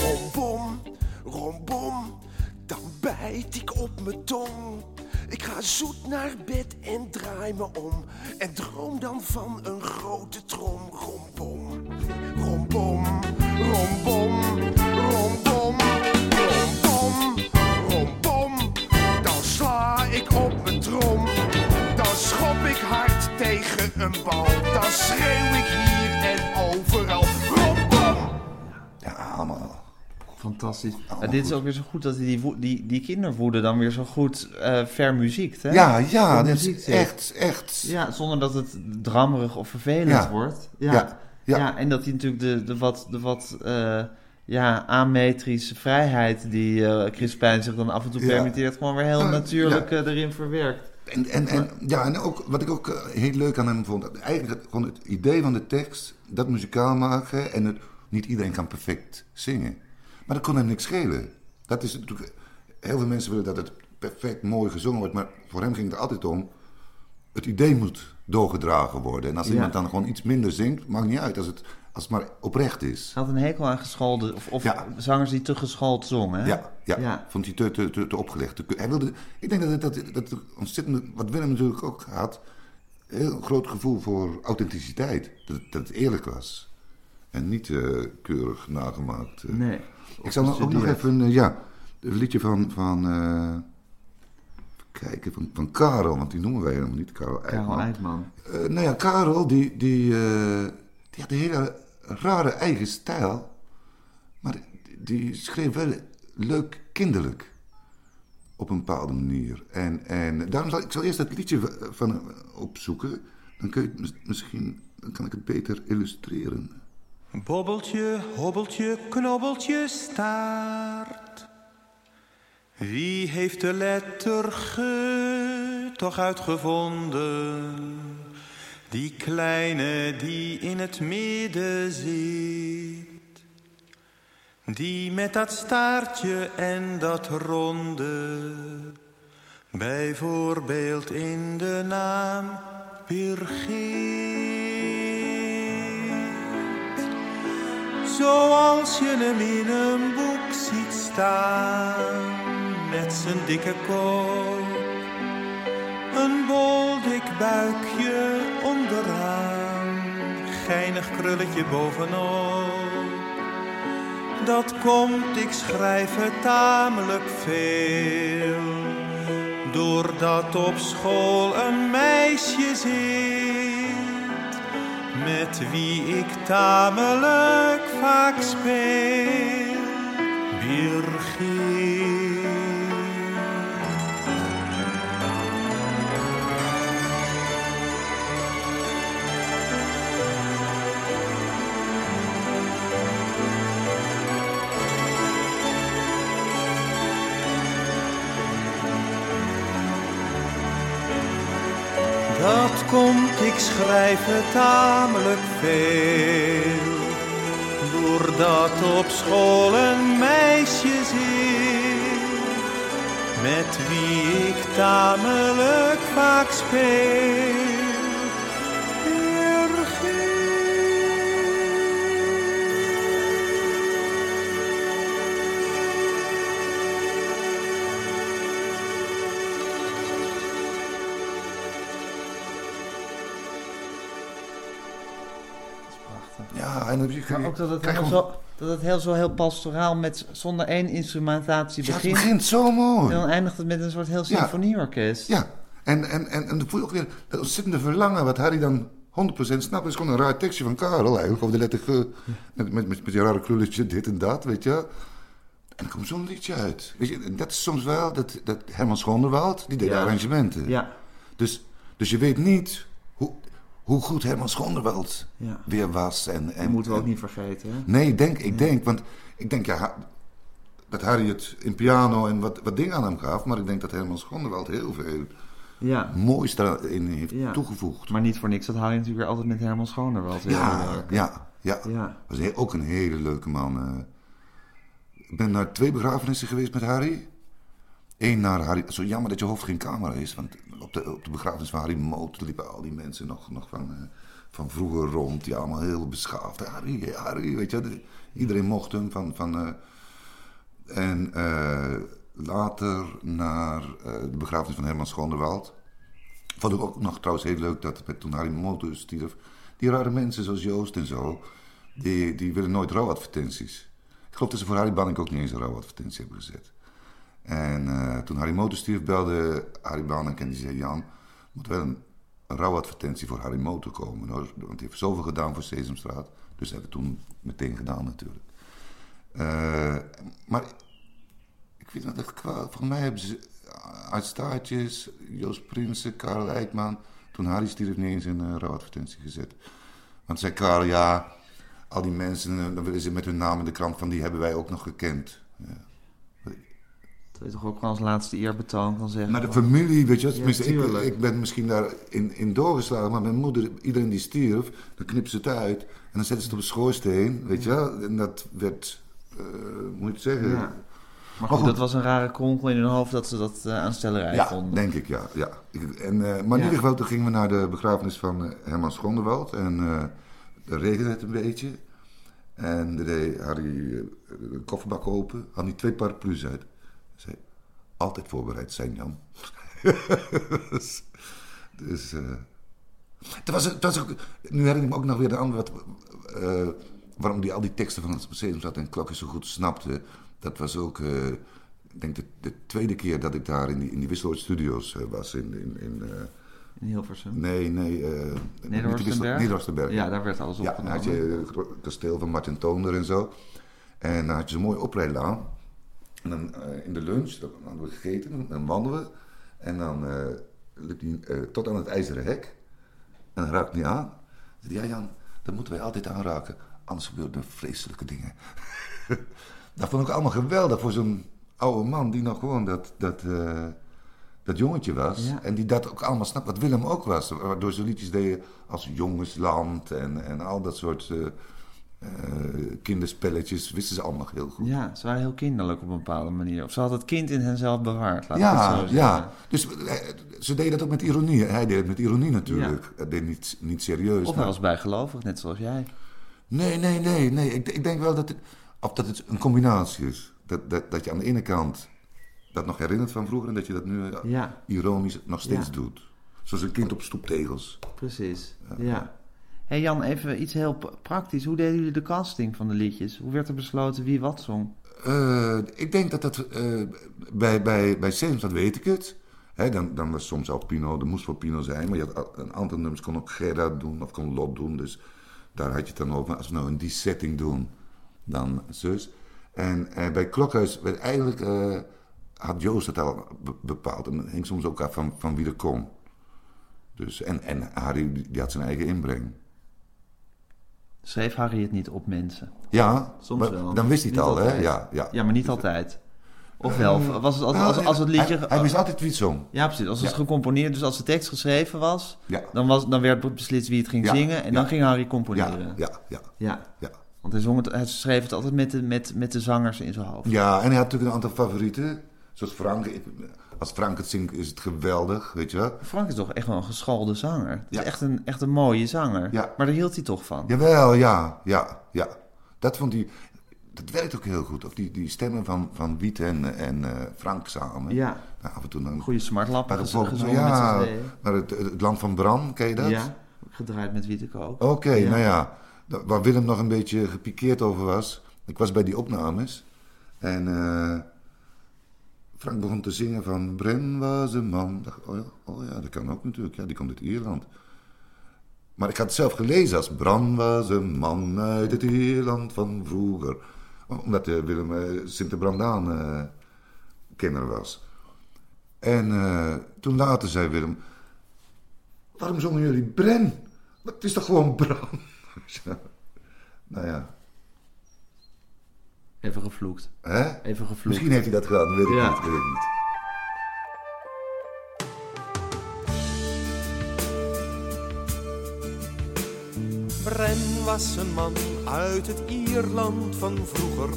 Speaker 3: Rombom, rombom, dan bijt ik op mijn tong. Ik ga zoet naar bed en draai me om. En droom dan van een grote trom. Rombom, rombom, rombom, Dan schop ik hard tegen een bal. Dan schreeuw ik hier en overal. Rombom.
Speaker 2: Ja, allemaal.
Speaker 1: Fantastisch.
Speaker 2: Allemaal
Speaker 1: dit is ook weer zo goed dat hij die, die, die kinderwoede dan weer zo goed eh vermuziekt. Hè?
Speaker 2: Ja, ja, dat is echt, echt.
Speaker 1: Ja, zonder dat het drammerig of vervelend
Speaker 2: Ja.
Speaker 1: wordt.
Speaker 2: Ja,
Speaker 1: Ja.
Speaker 2: ja.
Speaker 1: Ja. en dat hij natuurlijk de, de wat, de wat eh, ja, ametrische vrijheid die eh Crispijn zich dan af en toe
Speaker 2: Ja.
Speaker 1: permitteert, gewoon weer heel
Speaker 2: Ja,
Speaker 1: natuurlijk
Speaker 2: ja.
Speaker 1: eh, erin verwerkt.
Speaker 2: En, en, en, ja, en ook, wat ik ook eh, heel leuk aan hem vond, eigenlijk gewoon het idee van de tekst, dat muzikaal maken en het, niet iedereen kan perfect zingen. Maar dat kon hem niks schelen. Dat is natuurlijk, heel veel mensen willen dat het perfect mooi gezongen wordt, maar voor hem ging het altijd om, het idee moet doorgedragen worden. En als
Speaker 1: Ja.
Speaker 2: iemand dan gewoon iets minder zingt, maakt niet uit, als het, als het maar oprecht is.
Speaker 1: Hij had een hekel aan geschoolde, of, of
Speaker 2: Ja.
Speaker 1: zangers die te geschoold zongen.
Speaker 2: Ja, ja,
Speaker 1: Ja.
Speaker 2: vond hij te, te, te, te opgelegd. Te- Hij wilde, ik denk dat het, dat, dat ontzettend, wat Willem natuurlijk ook had, een heel groot gevoel voor authenticiteit. Dat, dat het eerlijk was. En niet eh, keurig nagemaakt. eh.
Speaker 1: Nee.
Speaker 2: ik zal nog- ook nog even, eh, ja, een liedje van, van kijken, van, van Karel, want die noemen wij helemaal niet, Karel
Speaker 1: Karel
Speaker 2: Eijkman.
Speaker 1: Eijkman.
Speaker 2: Eh, nou ja, Karel, die, die, die had een hele rare eigen stijl. Maar die, schreef wel leuk kinderlijk. Op een bepaalde manier. En, en daarom zal ik zal eerst dat liedje van hem opzoeken. Dan kun je misschien, dan kan ik het beter illustreren.
Speaker 3: Bobbeltje, hobbeltje, knobbeltje, staart. Wie heeft de letter G toch uitgevonden? Die kleine die in het midden zit. Die met dat staartje en dat ronde. Bijvoorbeeld in de naam Birgit. Zoals je hem in een boek ziet staan, met zijn dikke kop. Een bol dik buikje geinig krulletje bovenop. Dat komt, ik schrijf het tamelijk veel, doordat op school een meisje zit met wie ik tamelijk vaak speel. Birgit. Ik schrijf het tamelijk veel. Doordat op school een meisje zit, met wie ik tamelijk vaak speel.
Speaker 2: En dan.
Speaker 1: Maar ook dat het,
Speaker 2: krijg gewoon-
Speaker 1: zo, dat het heel, zo heel pastoraal met zonder één instrumentatie
Speaker 2: Ja, het
Speaker 1: begint.
Speaker 2: begint zo
Speaker 1: En
Speaker 2: mooi.
Speaker 1: dan eindigt het met een soort heel symfonieorkest.
Speaker 2: Ja, en, en, en, en dan voel je ook weer dat ontzettende verlangen wat Harry dan 100% snapt. Is gewoon een raar tekstje van Karel eigenlijk, over de letter G. Met, met, met, met die rare krulletje, dit en dat, weet je. En er komt zo'n liedje uit. Weet je, en dat is soms wel, dat, dat Herman Schoonderwald, die deed
Speaker 1: Ja.
Speaker 2: arrangementen.
Speaker 1: Ja.
Speaker 2: Dus, dus je weet niet hoe, hoe goed Herman Schoonderwald
Speaker 1: Ja.
Speaker 2: weer was. En, en,
Speaker 1: Dat moeten we ook
Speaker 2: en-
Speaker 1: niet vergeten. Hè?
Speaker 2: Nee, ik denk, ik denk, want ik denk ja, dat Harry het in piano en wat, wat dingen aan hem gaf, maar ik denk dat Herman Schoonderwald heel veel
Speaker 1: Ja.
Speaker 2: moois daarin heeft
Speaker 1: Ja.
Speaker 2: toegevoegd.
Speaker 1: Maar niet voor niks dat Harry natuurlijk weer altijd met Herman Schoonderwald wilde
Speaker 2: Ja, ja, ja.
Speaker 1: Ja.
Speaker 2: Was ook een hele leuke man. eh. Ik ben naar twee begrafenissen geweest met Harry. Eén naar Harry. Zo jammer dat je hoofd geen camera is. Want op de, op de begrafenis van Harry Moot liepen al die mensen nog, nog van, eh, van vroeger rond. Die allemaal heel beschaafd. Harry, Harry, weet je. Iedereen mocht hem. Van, van, eh, en eh, later naar de begrafenis van Herman Schoonderwald. Vond ik ook nog trouwens heel leuk dat toen Harry Moot stierf. Die rare mensen zoals Joost en zo. Die, die willen nooit rouwadvertenties. Ik geloof dat ze voor Harry Banning ook niet eens een rouwadvertentie hebben gezet. En eh, toen Harry stierf, belde Harry Banning en die zei... Jan, moet wel een, rouwadvertentie voor Harry Motor komen. Want hij heeft zoveel gedaan voor Sesamstraat. Dus dat hebben we toen meteen gedaan natuurlijk. Eh, maar ik weet wat echt kwaad. Volgens mij hebben ze uit staartjes, Joost Prinsen, Karel Eijkman... Toen Harry stierf niet eens een rouwadvertentie gezet. Want zei Karel, ja, al die mensen, eh, dan willen ze met hun naam in de krant van die hebben wij ook nog gekend. Ja.
Speaker 1: Dat je toch ook wel als laatste eerbetoon kan zeggen.
Speaker 2: Maar de familie, weet je,
Speaker 1: Ja,
Speaker 2: tenminste, ik, ik ben misschien daar in, in doorgeslagen, maar mijn moeder, iedereen die stierf, dan knipt ze het uit en dan zetten ze het op een schoorsteen, weet je wel. En dat werd, eh, moet je het zeggen?
Speaker 1: Ja. Maar goed,
Speaker 2: goed.
Speaker 1: dat was een rare kronkel in hun hoofd dat ze dat eh aanstellerij
Speaker 2: Ja,
Speaker 1: vonden.
Speaker 2: denk ik, ja. ja. En, eh, maar in ieder geval, toen gingen we naar de begrafenis van Herman Schonderwald. En daar regende het een beetje. En er deed Harry de kofferbak open, had hij twee paraplu's uit. Zei, altijd voorbereid zijn, Jan. dus, dus eh, het was, het was ook, nu herinner ik me ook nog weer de andere, wat, eh, waarom die al die teksten van het museum zat en Klokken zo goed snapte. Dat was ook, eh, ik denk de, de tweede keer dat ik daar in die, in die Wisseloord Studios was. In, in, in,
Speaker 1: In Hilversum.
Speaker 2: nee, nee.
Speaker 1: Nederhorstenberg?
Speaker 2: Nederhorstenberg.
Speaker 1: Ja, daar werd alles
Speaker 2: Ja, dan had je het kasteel van Martin Toner en zo. En dan had je zo'n mooie oprijlaan. En dan eh, in de lunch, dan hadden we gegeten, dan wandelden we. En dan eh liep hij eh, tot aan het ijzeren hek. En dan raakte hij aan. Dan zei ja Jan, dat moeten wij altijd aanraken. Anders gebeuren er vreselijke dingen. dat vond ik allemaal geweldig voor zo'n oude man die nog gewoon dat, dat, dat jongetje was.
Speaker 1: Ja.
Speaker 2: En die dat ook allemaal snapt, wat Willem ook was. Waardoor ze liedjes deden als Jongensland en, en al dat soort eh, kinderspelletjes. Wisten ze allemaal heel goed.
Speaker 1: Ja, ze waren heel kinderlijk op een bepaalde manier. Of ze had het kind in henzelf bewaard, laat
Speaker 2: Ja,
Speaker 1: zo
Speaker 2: ja. Dus eh, ze deden dat ook met ironie. Hij deed het met ironie natuurlijk. Hij deed niet, niet serieus.
Speaker 1: Of hij was bijgelovig, net zoals jij.
Speaker 2: Nee, nee, nee. nee. Ik, ik denk wel dat het, of dat het een combinatie is. Dat, dat, dat je aan de ene kant dat nog herinnert van vroeger... en dat je dat nu eh,
Speaker 1: Ja.
Speaker 2: ironisch nog steeds
Speaker 1: Ja.
Speaker 2: doet. Zoals een kind op stoeptegels.
Speaker 1: Precies, ja. Hey Jan, even iets heel praktisch. Hoe deden jullie de casting van de liedjes? Hoe werd er besloten wie wat zong?
Speaker 2: Eh, ik denk dat dat eh, bij, bij, bij Sesamstraat weet ik het. Hè, dan, dan was soms al Pino, er moest wel Pino zijn. Maar je had een aantal nummers kon ook Gerard doen of kon Lot doen. Dus daar had je het dan over. Als we nou in die setting doen, dan zus. En eh, bij Klokhuis werd eigenlijk, had Joost het al be- bepaald. En hing soms ook af van, van wie er kon. Dus, en, en Harry die had zijn eigen inbreng.
Speaker 1: Schreef Harry het niet op mensen?
Speaker 2: Ja,
Speaker 1: Soms
Speaker 2: maar
Speaker 1: wel.
Speaker 2: dan wist hij het al, hè? Ja, ja.
Speaker 1: Ja, maar niet altijd. Of wel? Of Was het als, als, als het liedje...
Speaker 2: Hij, hij wist altijd wie het zong.
Speaker 1: Ja, precies. Als het
Speaker 2: Ja.
Speaker 1: gecomponeerd, dus als de tekst geschreven was,
Speaker 2: Ja.
Speaker 1: dan, was, dan werd beslist wie het ging
Speaker 2: Ja,
Speaker 1: zingen en dan ging Harry componeren.
Speaker 2: ja, ja,
Speaker 1: Ja.
Speaker 2: ja.
Speaker 1: Want hij, zong het, hij schreef het altijd met de, met, met de zangers in zijn hoofd.
Speaker 2: Ja, en hij had natuurlijk een aantal favorieten. Zoals Frank. Ik- Als Frank het zingt is het geweldig, weet je wel.
Speaker 1: Frank is toch echt wel een geschoolde zanger. Het is
Speaker 2: Ja.
Speaker 1: echt een, echt een mooie zanger.
Speaker 2: Ja.
Speaker 1: Maar daar hield hij toch van.
Speaker 2: Jawel, ja, ja, ja. Dat vond hij... Dat werkt ook heel goed. Of die, die stemmen van, van Wiet en, en eh, Frank samen.
Speaker 1: Ja.
Speaker 2: Nou, af en toe dan...
Speaker 1: Goede smartlappen gezongen
Speaker 2: nou ja,
Speaker 1: met
Speaker 2: maar het, het land van Bram, ken je dat?
Speaker 1: Ja, gedraaid met witte kook.
Speaker 2: Oké,
Speaker 1: Ja.
Speaker 2: nou ja. Da- Waar Willem nog een beetje gepikeerd over was. Ik was bij die opnames. En eh, Frank begon te zingen van... Bren was een man. Dacht, oh, ja, oh ja, dat kan ook natuurlijk. Ja, die komt uit Ierland. Maar ik had het zelf gelezen als... Bran was een man uit het Ierland van vroeger. Omdat eh, Willem eh Sint-Brandaan eh kenner was. En toen later zei Willem... Waarom zongen jullie Bren? Het is toch gewoon Bram? nou ja,
Speaker 1: Even gevloekt.
Speaker 2: hè?
Speaker 1: Even gevloekt.
Speaker 2: Misschien heeft hij dat gedaan, weet ik
Speaker 1: Ja.
Speaker 2: niet. Weet ik niet.
Speaker 3: Bren was een man uit het Ierland van vroeger.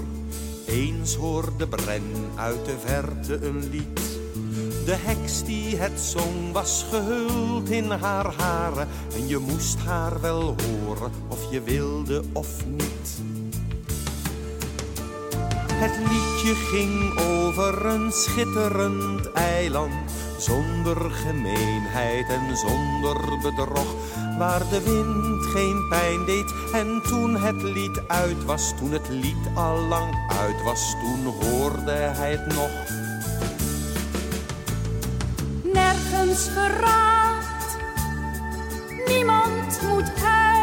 Speaker 3: Eens hoorde Bren uit de verte een lied. De heks die het zong was gehuld in haar haren. En je moest haar wel horen of je wilde of niet. Het liedje ging over een schitterend eiland. Zonder gemeenheid en zonder bedrog. Waar de wind geen pijn deed. En toen het lied uit was, toen het lied al lang uit was, toen hoorde hij het nog.
Speaker 7: nergens verraad. Niemand moet huilen.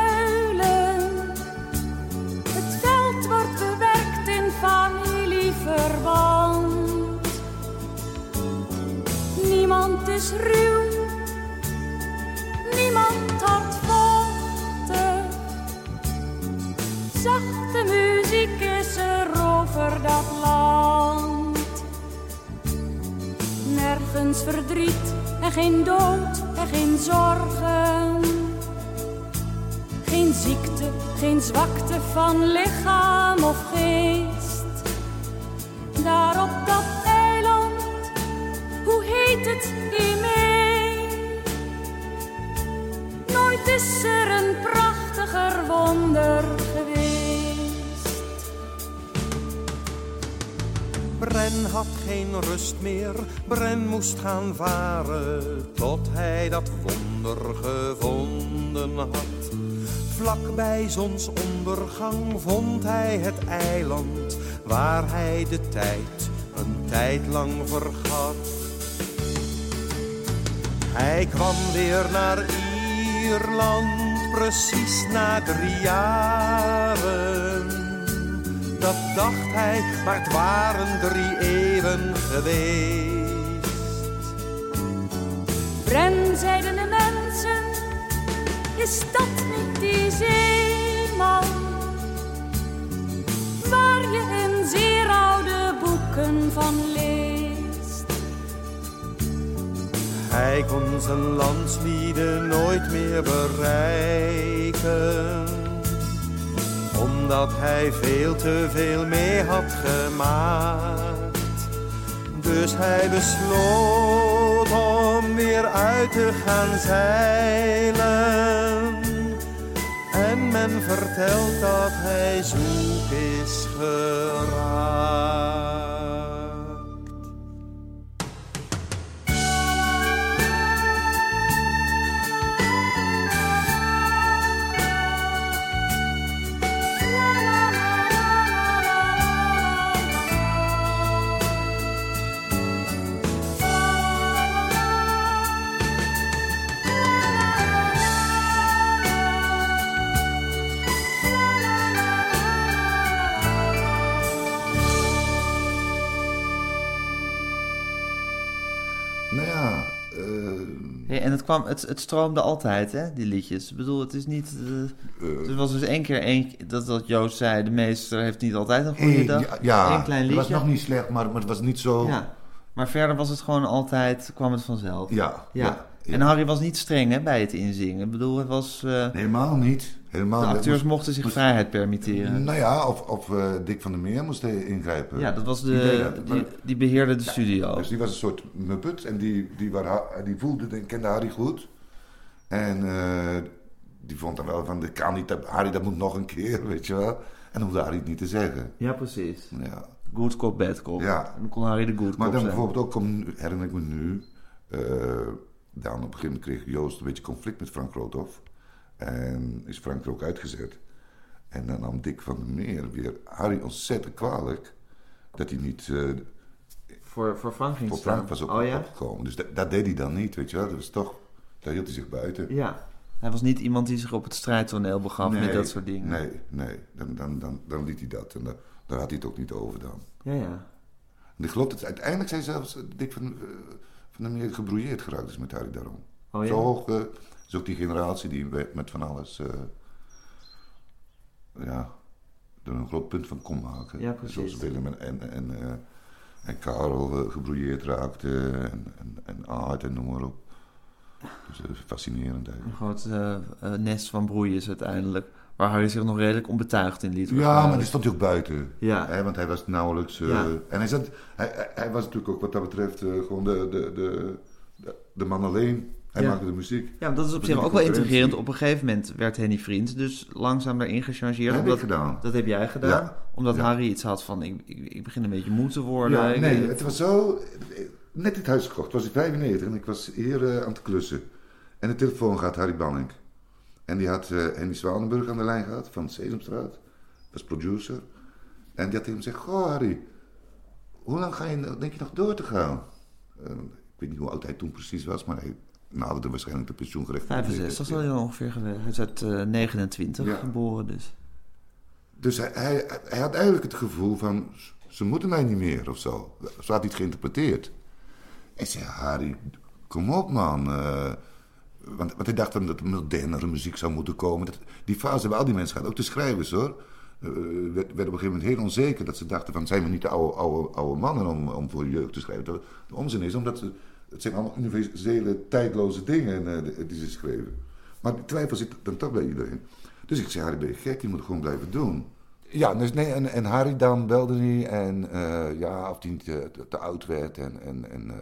Speaker 7: Niemand is ruw, niemand hardvochtig. Zachte muziek is er over dat land. Nergens verdriet en geen dood en geen zorgen. Geen ziekte, geen zwakte van lichaam of geest. Nooit is er een prachtiger wonder geweest.
Speaker 3: Bren had geen rust meer, Bren moest gaan varen, tot hij dat wonder gevonden had. Vlak bij zonsondergang vond hij het eiland, waar hij de tijd een tijd lang vergat. Hij kwam weer naar Ierland, precies na drie jaren. Dat dacht hij, maar het waren drie eeuwen geweest.
Speaker 7: Bren, zeiden de mensen, is dat niet die zeeman? Waar je in zeer oude boeken van leest.
Speaker 3: Hij kon zijn landslieden nooit meer bereiken omdat hij veel te veel mee had gemaakt. Dus hij besloot om weer uit te gaan zeilen. En men vertelt dat hij zoek is geraakt.
Speaker 1: En het, kwam, het, het stroomde altijd, hè, die liedjes. Ik bedoel, het is niet... eh, er was dus één keer één, dat, dat Joost zei, de meester heeft niet altijd een goede
Speaker 2: Eh,
Speaker 1: dag.
Speaker 2: ja, ja,
Speaker 1: Eén klein
Speaker 2: het
Speaker 1: liedje.
Speaker 2: was nog niet slecht, maar, maar het was niet zo...
Speaker 1: Ja, maar verder was het gewoon altijd, kwam het vanzelf.
Speaker 2: Ja,
Speaker 1: Ja.
Speaker 2: ja, ja.
Speaker 1: En Harry was niet streng hè, bij het inzingen. Ik bedoel, het was, eh,
Speaker 2: Nee, helemaal niet. Helemaal
Speaker 1: de acteurs
Speaker 2: Moest-
Speaker 1: mochten zich
Speaker 2: moest-
Speaker 1: vrijheid permitteren.
Speaker 2: Nou ja, of, of eh, Dick van der Meer moest ingrijpen.
Speaker 1: Ja, dat was
Speaker 2: Die
Speaker 1: de,
Speaker 2: dat.
Speaker 1: die,
Speaker 2: Maar-
Speaker 1: die beheerde de studio.
Speaker 2: Dus die was een soort muppet en die, die, waar, die voelde en kende Harry goed. En eh, die vond dan wel van, dit kan niet, Harry dat moet nog een keer, weet je wel. En dan hoefde Harry het niet te zeggen.
Speaker 1: Ja, precies.
Speaker 2: Ja.
Speaker 1: Good cop, bad cop.
Speaker 2: Ja.
Speaker 1: En dan kon Harry de good
Speaker 2: Maar
Speaker 1: cop
Speaker 2: dan
Speaker 1: zijn.
Speaker 2: bijvoorbeeld ook, kom, herinner ik me nu, dan op een gegeven moment kreeg Joost een beetje conflict met Frank Roodhoff. En is Frank er ook uitgezet. En dan nam Dick van der Meer weer Harry ontzettend kwalijk dat hij niet eh,
Speaker 1: Voor, voor Frank ging
Speaker 2: voor. Frank was op,
Speaker 1: oh ja?
Speaker 2: opgekomen. Dus dat, dat deed hij dan niet, weet je wel. Dat was toch, daar hield hij zich buiten.
Speaker 1: Ja. Hij was niet iemand die zich op het strijdtoneel begaf met dat soort dingen.
Speaker 2: Nee, nee. Dan, dan, dan, dan liet hij dat. En daar, daar had hij het ook niet over dan.
Speaker 1: Ja, ja.
Speaker 2: En ik geloof dat uiteindelijk zijn zelfs Dick van, eh, van der Meer gebrouilleerd geraakt is met Harry daarom.
Speaker 1: Oh ja?
Speaker 2: Zo hoog eh, is ook die generatie die met van alles... eh, ja, er een groot punt van kon maken.
Speaker 1: Ja, precies.
Speaker 2: Zoals Willem en, en, en, eh, en Karel gebrouilleerd raakten. En, en, en Aard en noem maar op. Dus is fascinerend
Speaker 1: Een
Speaker 2: eigenlijk.
Speaker 1: groot eh, eh, nest van broeiers uiteindelijk. Waar Harry zich nog redelijk onbetuigd in liet.
Speaker 2: Ja, maar die stond hij ook buiten.
Speaker 1: Ja.
Speaker 2: Hè, want hij was nauwelijks... eh,
Speaker 1: Ja.
Speaker 2: En hij, zat, hij, hij, hij was natuurlijk ook wat dat betreft eh, gewoon de, de, de, de, man alleen. Hij
Speaker 1: Ja.
Speaker 2: maakte de muziek.
Speaker 1: Ja, dat is op zich ook wel intrigerend. Op een gegeven moment werd Henny Vriend dus langzaam daarin gechangeerd.
Speaker 2: Dat heb ik gedaan.
Speaker 1: Dat heb jij gedaan.
Speaker 2: Ja.
Speaker 1: Omdat. Harry iets had van, ik, ik, ik begin een beetje moe te worden. Ik-
Speaker 2: nee, het was zo... Net dit huis gekocht. Het was in 95 en ik was hier eh, aan het klussen. En de telefoon gaat Harry Banning. En die had eh Henny Zwanenburg aan de lijn gehad van Sesamstraat. Was producer. En die had tegen hem gezegd... Goh Harry, hoe lang ga je, denk je nog door te gaan? Eh, ik weet niet hoe oud hij toen precies was, maar hij naderde waarschijnlijk de pensioengerechtigde
Speaker 1: 65 zal hij dan ongeveer geweest. Hij is uit eh, 29
Speaker 2: Ja.
Speaker 1: geboren dus.
Speaker 2: Dus hij, hij, hij had eigenlijk het gevoel van... ze moeten mij niet meer of zo. Zo had hij het geïnterpreteerd. Ik zei, Harry, kom op man. eh, want, hij dacht dan dat er modernere muziek zou moeten komen. Dat, die fase hebben al die mensen gehad, ook de schrijvers hoor. eh, werd, werden op een gegeven moment heel onzeker. Dat ze dachten van, zijn we niet de oude, oude, oude mannen om, om voor jeugd te schrijven? Dat de onzin is, omdat ze, het zijn allemaal universele, tijdloze dingen eh, die ze schreven. Maar die twijfel zit dan toch bij iedereen. Dus ik zei, Harry, ben je gek? Je moet het gewoon blijven doen. Ja, dus nee, en, en Harry dan belde hij en eh, ja, of hij niet te, te- oud werd en, en, en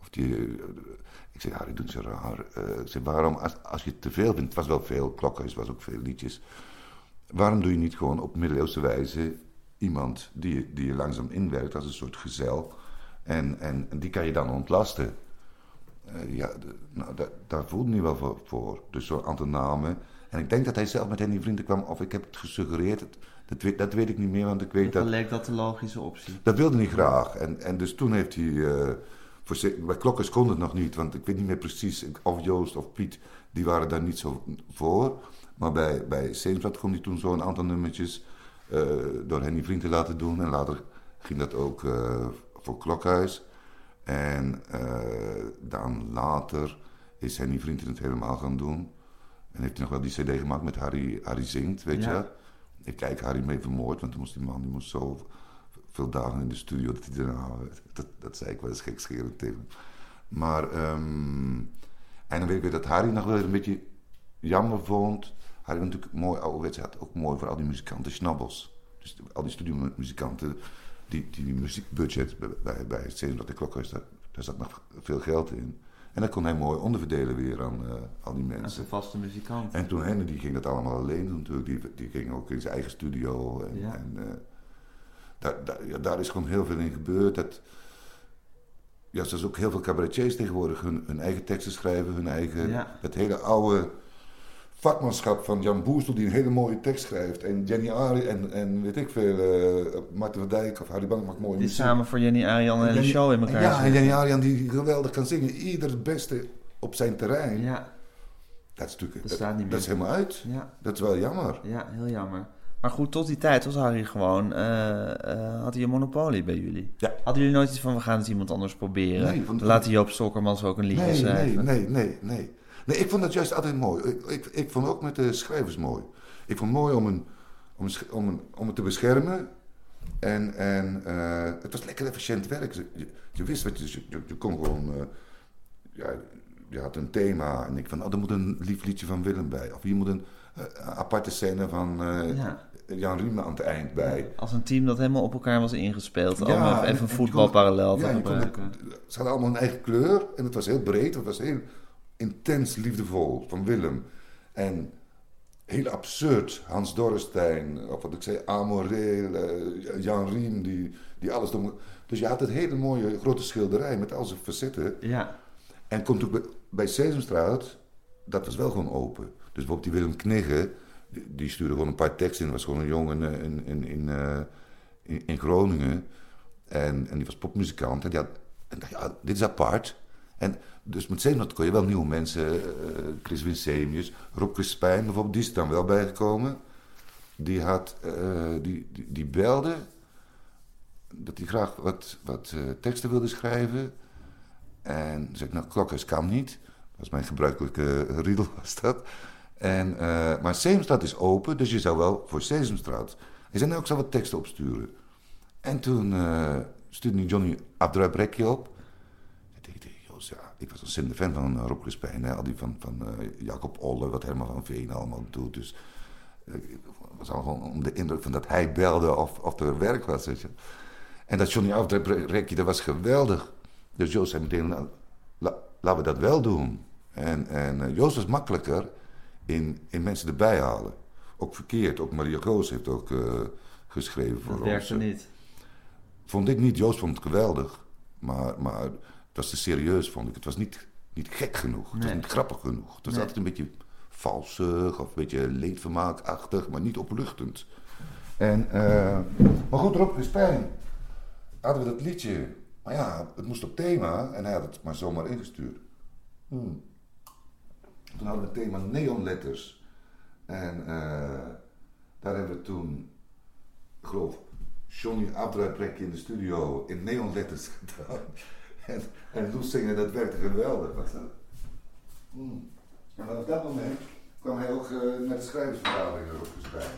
Speaker 2: of die... ik zei, Harry, doe niet zo raar. Eh, ik zei, waarom, als, als je te veel vindt, het was wel veel, Klokhuis was ook veel liedjes. Waarom doe je niet gewoon op middeleeuwse wijze iemand die, je- die je langzaam inwerkt als een soort gezel en, en, en die kan je dan ontlasten. Eh, ja, de- nou, da- daar voelde hij wel voor, voor. Dus zo'n aantal namen. En ik denk dat hij zelf met Henny Vrienden kwam, of ik heb het gesuggereerd. Het- dat, weet, dat weet ik niet meer, want ik weet
Speaker 1: Dan
Speaker 2: dat...
Speaker 1: leek dat de logische optie.
Speaker 2: Dat wilde hij graag. En, en dus toen heeft hij... eh, ze- bij Klokkers kon het nog niet, want ik weet niet meer precies... of Joost of Piet, die waren daar niet zo voor. Maar bij, bij Seemstad kon hij toen zo een aantal nummertjes... eh, door Henny Vriend te laten doen. En later ging dat ook eh, voor Klokhuis. En eh, dan later is Henny Vriend het helemaal gaan doen. En heeft hij nog wel die cd gemaakt met Harry, Harry Zingt, weet
Speaker 1: Ja.
Speaker 2: je. Ik kijk Harry mee vermoord, want toen moest die man die moest zo veel dagen in de studio dat hij daarna... Dat, dat zei ik wel eens gekscherend tegen hem. Maar, ehm, en dan weet ik weer dat Harry nog wel een beetje jammer vond. Harry was natuurlijk mooi ouderwets, hij had ook mooi voor al die muzikanten snabbels. Dus al die studiomuzikanten, die, die muziekbudget bij, bij, het Stedelijk de Klokhuis, daar, daar zat nog veel geld in. En dan kon hij mooi onderverdelen weer aan eh, al die
Speaker 1: Als
Speaker 2: mensen.
Speaker 1: een vaste muzikant.
Speaker 2: En toen Henny, die ging dat allemaal alleen doen natuurlijk. Die, die ging ook in zijn eigen studio. En,
Speaker 1: Ja.
Speaker 2: en, eh, daar, daar, is gewoon heel veel in gebeurd. Dat, ja, zoals ook heel veel cabaretiers tegenwoordig hun, hun eigen teksten schrijven. Hun eigen,
Speaker 1: Ja.
Speaker 2: Het hele oude vakmanschap van Jan Boestel die een hele mooie tekst schrijft. En Jenny Ari en, en weet ik veel, eh Marten van Dijk of Harry Bank maakt mooie
Speaker 1: Die
Speaker 2: muziek.
Speaker 1: samen voor Jenny Arian en
Speaker 2: Jenny-
Speaker 1: show in elkaar
Speaker 2: Ja, en. Jenny Arian die geweldig kan zingen. Ieder het beste op zijn terrein.
Speaker 1: Ja,
Speaker 2: Dat is natuurlijk
Speaker 1: Dat
Speaker 2: dat,
Speaker 1: staat niet
Speaker 2: dat is
Speaker 1: meer.
Speaker 2: helemaal uit.
Speaker 1: ja,
Speaker 2: Dat is wel jammer.
Speaker 1: ja, heel jammer. Maar goed, tot die tijd was Harry gewoon, eh, eh, had hij een monopolie bij jullie.
Speaker 2: Ja.
Speaker 1: Hadden jullie nooit iets van, we gaan het iemand anders proberen?
Speaker 2: Nee, want-
Speaker 1: We laten Joop Stokkermans ook een liedje
Speaker 2: Nee, nee,
Speaker 1: schrijven.
Speaker 2: nee, nee, nee. Nee, ik vond dat juist altijd mooi. Ik, ik, ik vond ook met de schrijvers mooi. Ik vond het mooi om, een, om, een, om, een, om het te beschermen. En, en eh, het was lekker efficiënt werk. Je, wist wat je, je, je kon gewoon. ja, je had een thema. En ik van, oh, er moet een lief liedje van Willem bij. Of hier moet een aparte scène van
Speaker 1: Ja.
Speaker 2: Jan Riemen aan het eind bij.
Speaker 1: Als een team dat helemaal op elkaar was ingespeeld.
Speaker 2: Ja,
Speaker 1: even,
Speaker 2: en-
Speaker 1: even
Speaker 2: en
Speaker 1: een voetbalparallel te
Speaker 2: ja, je kon
Speaker 1: gebruiken.
Speaker 2: Ze hadden allemaal een eigen kleur en het was heel breed. Het was heel intens liefdevol van Willem. En heel absurd. Hans Dorrestein, of wat ik zei, Amoreel, eh, Jan Riem, die, die alles doen. Dus je had het hele mooie grote schilderij met al zijn facetten.
Speaker 1: Ja,
Speaker 2: En komt ook bij, bij Sesamstraat, dat was wel gewoon open. Dus bijvoorbeeld die Willem Knigge, die, stuurde gewoon een paar teksten in. was gewoon een jongen in, in, eh, in, in Groningen. En, en die was popmuzikant. En die had, en dacht, ja, dit is apart. En dus met Sesamstraat kon je wel nieuwe mensen, eh, Chris Winsemius, Rob Crispijn bijvoorbeeld, die is er dan wel bijgekomen. Die, had, eh, die, die, belde dat hij graag wat, wat teksten wilde schrijven. En zei ik, nou, klokhuis kan niet. Dat was mijn gebruikelijke riedel, was dat. En, eh, maar Sesamstraat is open, dus je zou wel voor Sesamstraat... Hij zei, nou, ik zal wat teksten opsturen. En toen eh, stuurde Johnny Abdruiprekje op. En ik ja, ik was ontzettend fan van uh, Rob Crispijn. Al die van, van eh, Jacob Olle, wat Herman van Veen allemaal doet. Dus ik was al gewoon onder de indruk van dat hij belde of, of er werk was. Weet je. En dat Johnny Abdruiprekje, dat was geweldig. Dus Joost zei meteen, nou, la- laten we dat wel doen. En, en Joost was makkelijker in, in mensen erbij halen. Ook verkeerd. Ook Maria Koos heeft ook eh, geschreven voor
Speaker 1: dat
Speaker 2: ons.
Speaker 1: werkte niet.
Speaker 2: Vond ik niet. Joost vond het geweldig. Maar, maar het was te serieus, vond ik. Het was niet, niet gek genoeg. Het was
Speaker 1: Nee.
Speaker 2: niet grappig genoeg. Het was
Speaker 1: Nee.
Speaker 2: altijd een beetje valsig of een beetje leedvermaakachtig, maar niet opluchtend. En, eh, maar goed, Rob Crispijn hadden we dat liedje. Maar ja, het moest op thema en hij had het maar zomaar ingestuurd. Hmm. Toen hadden we het thema neonletters. En eh, daar hebben we toen, ik geloof, Johnny Abdruiprekje in de studio in neonletters gedaan. En, en Loes zingen, dat werkte geweldig. Dat. Hmm. En vanaf dat moment kwam hij ook eh, naar de schrijversvergadering erop Crispijn.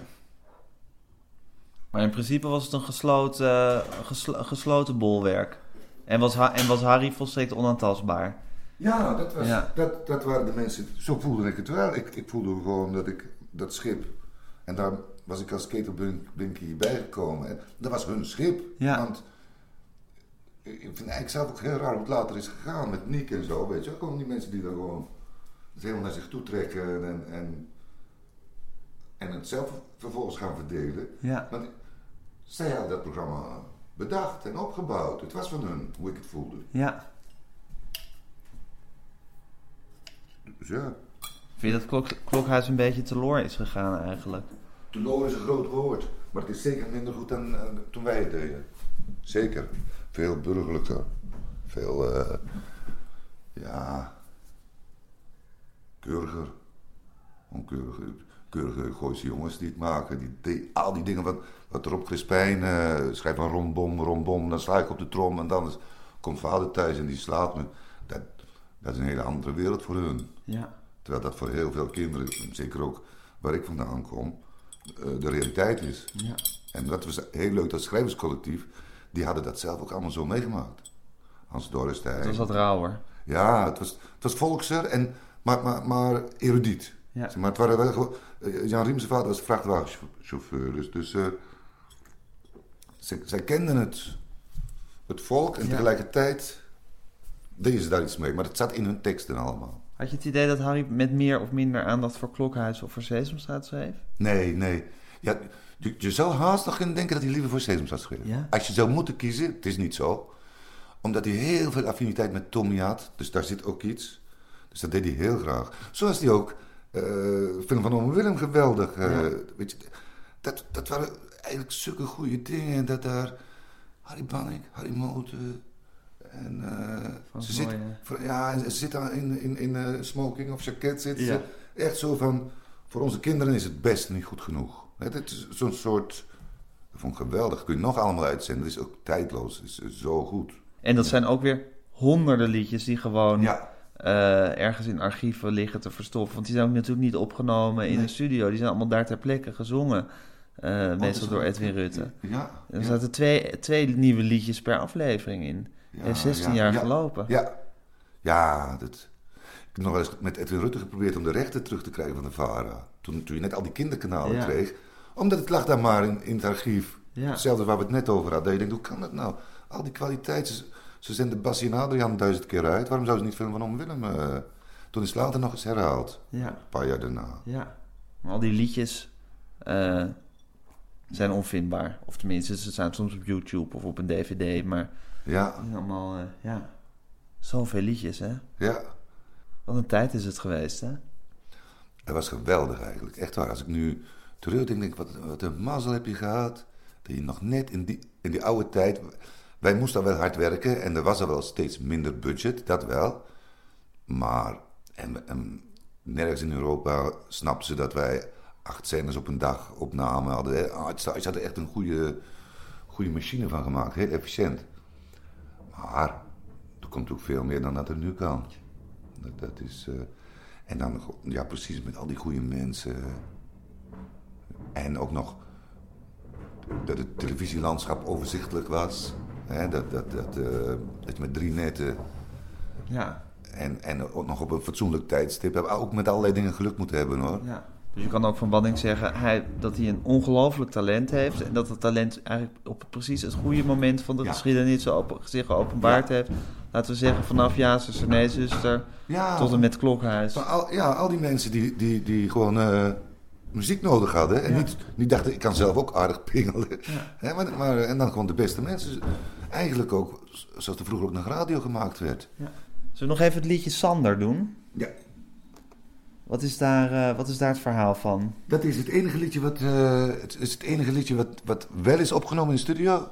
Speaker 1: Maar in principe was het een gesloten, geslo- gesloten bolwerk. En was, en was Harry volstrekt onaantastbaar.
Speaker 2: Ja, dat, was,
Speaker 1: Ja.
Speaker 2: Dat, dat waren de mensen. Zo voelde ik het wel. Ik, ik voelde gewoon dat ik dat schip. En daar was ik als ketelblinkie bijgekomen. En dat was hun schip.
Speaker 1: Ja.
Speaker 2: Want ik vind eigenlijk zelf ook heel raar hoe het later is gegaan met Nick en zo. Weet je, gewoon die mensen die dan gewoon het helemaal naar zich toe trekken en, en, en het zelf vervolgens gaan verdelen.
Speaker 1: Ja.
Speaker 2: Want zij hadden dat programma bedacht en opgebouwd. Het was van hun hoe ik het voelde.
Speaker 1: Ja.
Speaker 2: Dus ja.
Speaker 1: Vind je dat klok, Klokhuis een beetje teloor is gegaan eigenlijk?
Speaker 2: Tenor is een groot woord, maar het is zeker minder goed dan eh, toen wij het deden. Zeker. Veel burgerlijker. Veel, eh, ja, keuriger. Onkeurige, keurige Gooise jongens die het maken. Die, die- al die dingen wat, wat Rob Crispijn eh schrijft van rondom, rondom. Dan sla ik op de trom en dan is- komt vader thuis en die slaat me. Dat, is een hele andere wereld voor hun.
Speaker 1: Ja.
Speaker 2: Terwijl dat voor heel veel kinderen, zeker ook waar ik vandaan kom, eh, de realiteit is.
Speaker 1: Ja.
Speaker 2: En dat was heel leuk, dat schrijverscollectief, die hadden dat zelf ook allemaal zo meegemaakt. Hans Dorrestein.
Speaker 1: Het was wat rauwer.
Speaker 2: Ja, het was, het was volkser, en, maar, maar, maar erudiet.
Speaker 1: Ja.
Speaker 2: Maar het waren wel gewoon, eh, Jan Riems vader was vrachtwagenchauffeur, dus, dus ze, zij kenden het, het volk en
Speaker 1: Ja.
Speaker 2: tegelijkertijd deden ze daar iets mee. Maar het zat in hun teksten allemaal.
Speaker 1: Had je het idee dat Harry met meer of minder aandacht voor Klokhuis of voor Sesamstraat schreef?
Speaker 2: Nee, nee. Ja, je, je zou haast nog kunnen denken dat hij liever voor Sesamstraat schreef.
Speaker 1: Ja?
Speaker 2: Als je zou moeten kiezen, het is niet zo. Omdat hij heel veel affiniteit met Tommy had. Dus daar zit ook iets. Dus dat deed hij heel graag. Zoals hij ook eh film van Ome Willem geweldig. eh, weet je, dat, dat waren eigenlijk zulke goede dingen. Dat daar Harry Bannik, Harry Moten... En eh,
Speaker 1: Van
Speaker 2: ze zit, voor- ja, ze zit daar in, in, in eh, smoking of jacket. Zit
Speaker 1: Ja.
Speaker 2: ze. Echt zo van, voor onze kinderen is het best niet goed genoeg. Het is zo'n soort... Dat vond ik geweldig. Kun je nog allemaal uitzenden. Het is ook tijdloos. Het is zo goed.
Speaker 1: En dat zijn ook weer honderden liedjes die gewoon
Speaker 2: Ja,
Speaker 1: eh, ergens in archieven liggen te verstoffen. Want die zijn ook natuurlijk niet opgenomen in
Speaker 2: Nee.
Speaker 1: een studio. Die zijn allemaal daar ter plekke gezongen. eh, meestal door Edwin Rutte.
Speaker 2: ja.
Speaker 1: Er zaten twee, twee nieuwe liedjes per aflevering in. Heeft 16
Speaker 2: ja,
Speaker 1: jaar
Speaker 2: ja.
Speaker 1: gelopen.
Speaker 2: Ja, ja dat... Ik heb nog wel eens met Edwin Rutte geprobeerd om de rechten terug te krijgen van de VARA. Toen, toen je net al die kinderkanalen
Speaker 1: Ja.
Speaker 2: kreeg. Omdat het lag daar maar in, in het archief.
Speaker 1: Ja.
Speaker 2: Hetzelfde waar we het net over hadden. Je denkt, hoe kan dat nou? Al die kwaliteit. Ze, ze zenden Bassie en Adriaan duizend keer uit. Waarom zou ze niet film van Om Willem... eh, toen is het later nog eens herhaald.
Speaker 1: Ja,
Speaker 2: Een paar jaar daarna.
Speaker 1: ja. Maar al die liedjes eh, zijn onvindbaar. Of tenminste, ze staan soms op YouTube of op een DVD. Maar
Speaker 2: Ja,
Speaker 1: het allemaal, eh, ja, zoveel liedjes, hè?
Speaker 2: ja.
Speaker 1: Wat een tijd is het geweest, hè?
Speaker 2: Dat was geweldig eigenlijk. Echt waar. Als ik nu terugdenk, denk ik, wat, wat een mazzel heb je gehad. Dat je nog net in die, in die oude tijd... Wij moesten al wel hard werken en er was al wel steeds minder budget, dat wel. Maar en, en nergens in Europa snapten ze dat wij acht scènes op een dag opnamen hadden. hè. Ah, het Ze hadden echt een goede, goede machine van gemaakt, heel efficiënt. Maar er komt ook veel meer dan dat er nu kan. Dat, dat is... eh, en dan, ja, precies, met al die goede mensen. En ook nog dat het televisielandschap overzichtelijk was. Hè, dat, dat, dat, eh, dat je met drie netten
Speaker 1: Ja,
Speaker 2: en, en ook nog op een fatsoenlijk tijdstip... hebben ook met allerlei dingen geluk moeten hebben, hoor.
Speaker 1: ja. Dus je kan ook van Banning zeggen hij, dat hij een ongelooflijk talent heeft. En dat het talent eigenlijk op precies het goede moment van de
Speaker 2: Ja.
Speaker 1: geschiedenis open, zich geopenbaard
Speaker 2: Ja.
Speaker 1: heeft. Laten we zeggen vanaf Ja, zuster, nee, zuster,
Speaker 2: Ja,
Speaker 1: tot en met Klokhuis.
Speaker 2: maar al, ja, al die mensen die, die, die gewoon eh, muziek nodig hadden. En niet, niet dachten, ik kan zelf ook aardig pingelen. Maar, maar, en dan gewoon de beste mensen. Eigenlijk ook, zoals er vroeger ook nog radio gemaakt werd.
Speaker 1: Zullen we nog even het liedje Sander doen?
Speaker 2: Ja,
Speaker 1: Wat is daar, eh, wat is daar het verhaal van?
Speaker 2: dat is het enige liedje wat, eh, het is het enige liedje wat, wat wel is opgenomen in de studio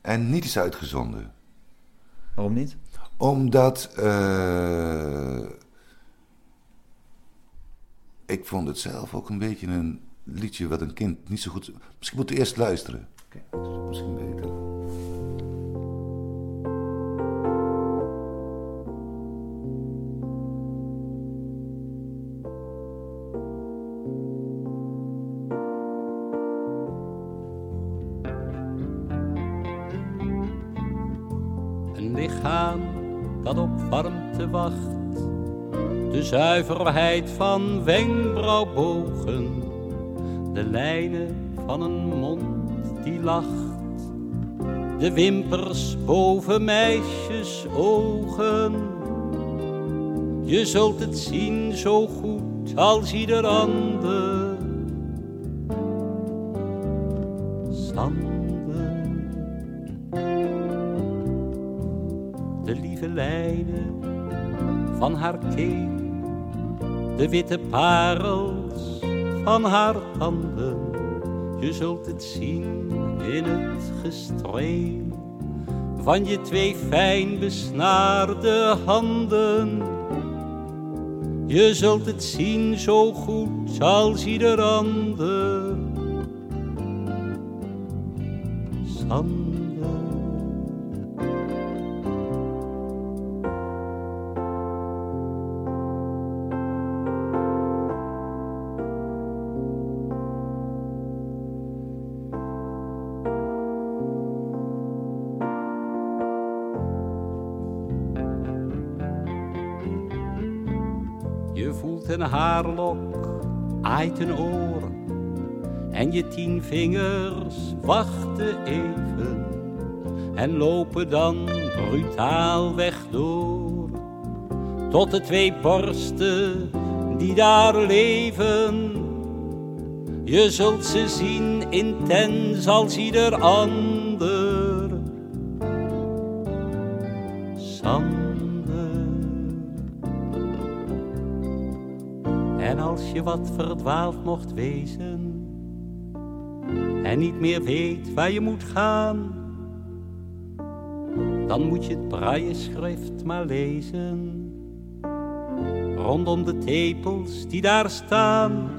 Speaker 2: en niet is uitgezonden.
Speaker 1: Waarom niet?
Speaker 2: Omdat eh, ik vond het zelf ook een beetje een liedje wat een kind niet zo goed... Misschien moet je eerst luisteren. Oké, dat is misschien beter.
Speaker 8: De zuiverheid van wenkbrauwbogen. De lijnen van een mond die lacht. De wimpers boven meisjes ogen. Je zult het zien zo goed als ieder ander. Haar keel, de witte parels van haar tanden. Je zult het zien in het gestreel van je twee fijn besnaarde handen. Je zult het zien zo goed als ieder ander. Sander. Je tien vingers wachten even. En lopen dan brutaal weg door. Tot de twee borsten die daar leven. Je zult ze zien intens als ieder ander. Sander. En als je wat verdwaald mocht wezen en niet meer weet waar je moet gaan, dan moet je het braille-schrift maar lezen. Rondom de tepels die daar staan.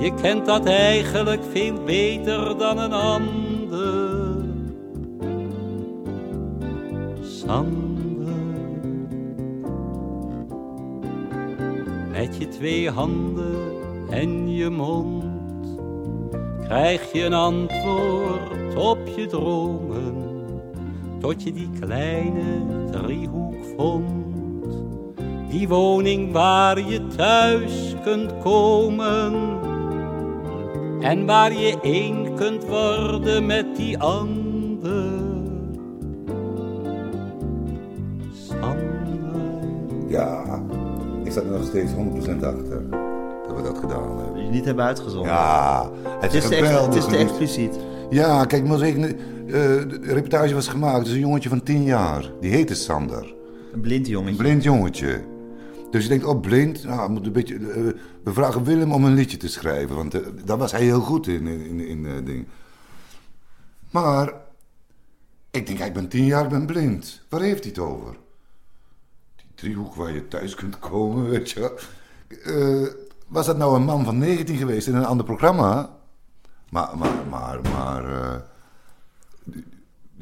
Speaker 8: Je kent dat eigenlijk veel beter dan een ander. Sander. Met je twee handen en je mond krijg je een antwoord op je dromen. Tot je die kleine driehoek vond. Die woning waar je thuis kunt komen. En waar je één kunt worden met die ander. Sander.
Speaker 2: Ja, ik sta er nog steeds 100% achter dat we dat gedaan hebben.
Speaker 1: Niet hebben uitgezonden.
Speaker 2: Ja, het
Speaker 1: het is,
Speaker 2: is
Speaker 1: te, het is te expliciet.
Speaker 2: Ja, kijk, ik moet zeggen, eh, de reportage was gemaakt. Het is een jongetje van 10 jaar. Die heette Sander.
Speaker 1: Een blind
Speaker 2: Een
Speaker 1: jongetje.
Speaker 2: blind jongetje. Dus je denkt, oh, blind. Nou, we, moeten een beetje, eh, we vragen Willem om een liedje te schrijven. Want eh, daar was hij heel goed in, in, in, in ding. Maar, ik denk, ik ben 10 jaar, ik ben blind. Waar heeft hij het over? Die driehoek waar je thuis kunt komen, weet je was dat nou een man van 19 geweest in een ander programma? Maar, maar, maar, maar... eh,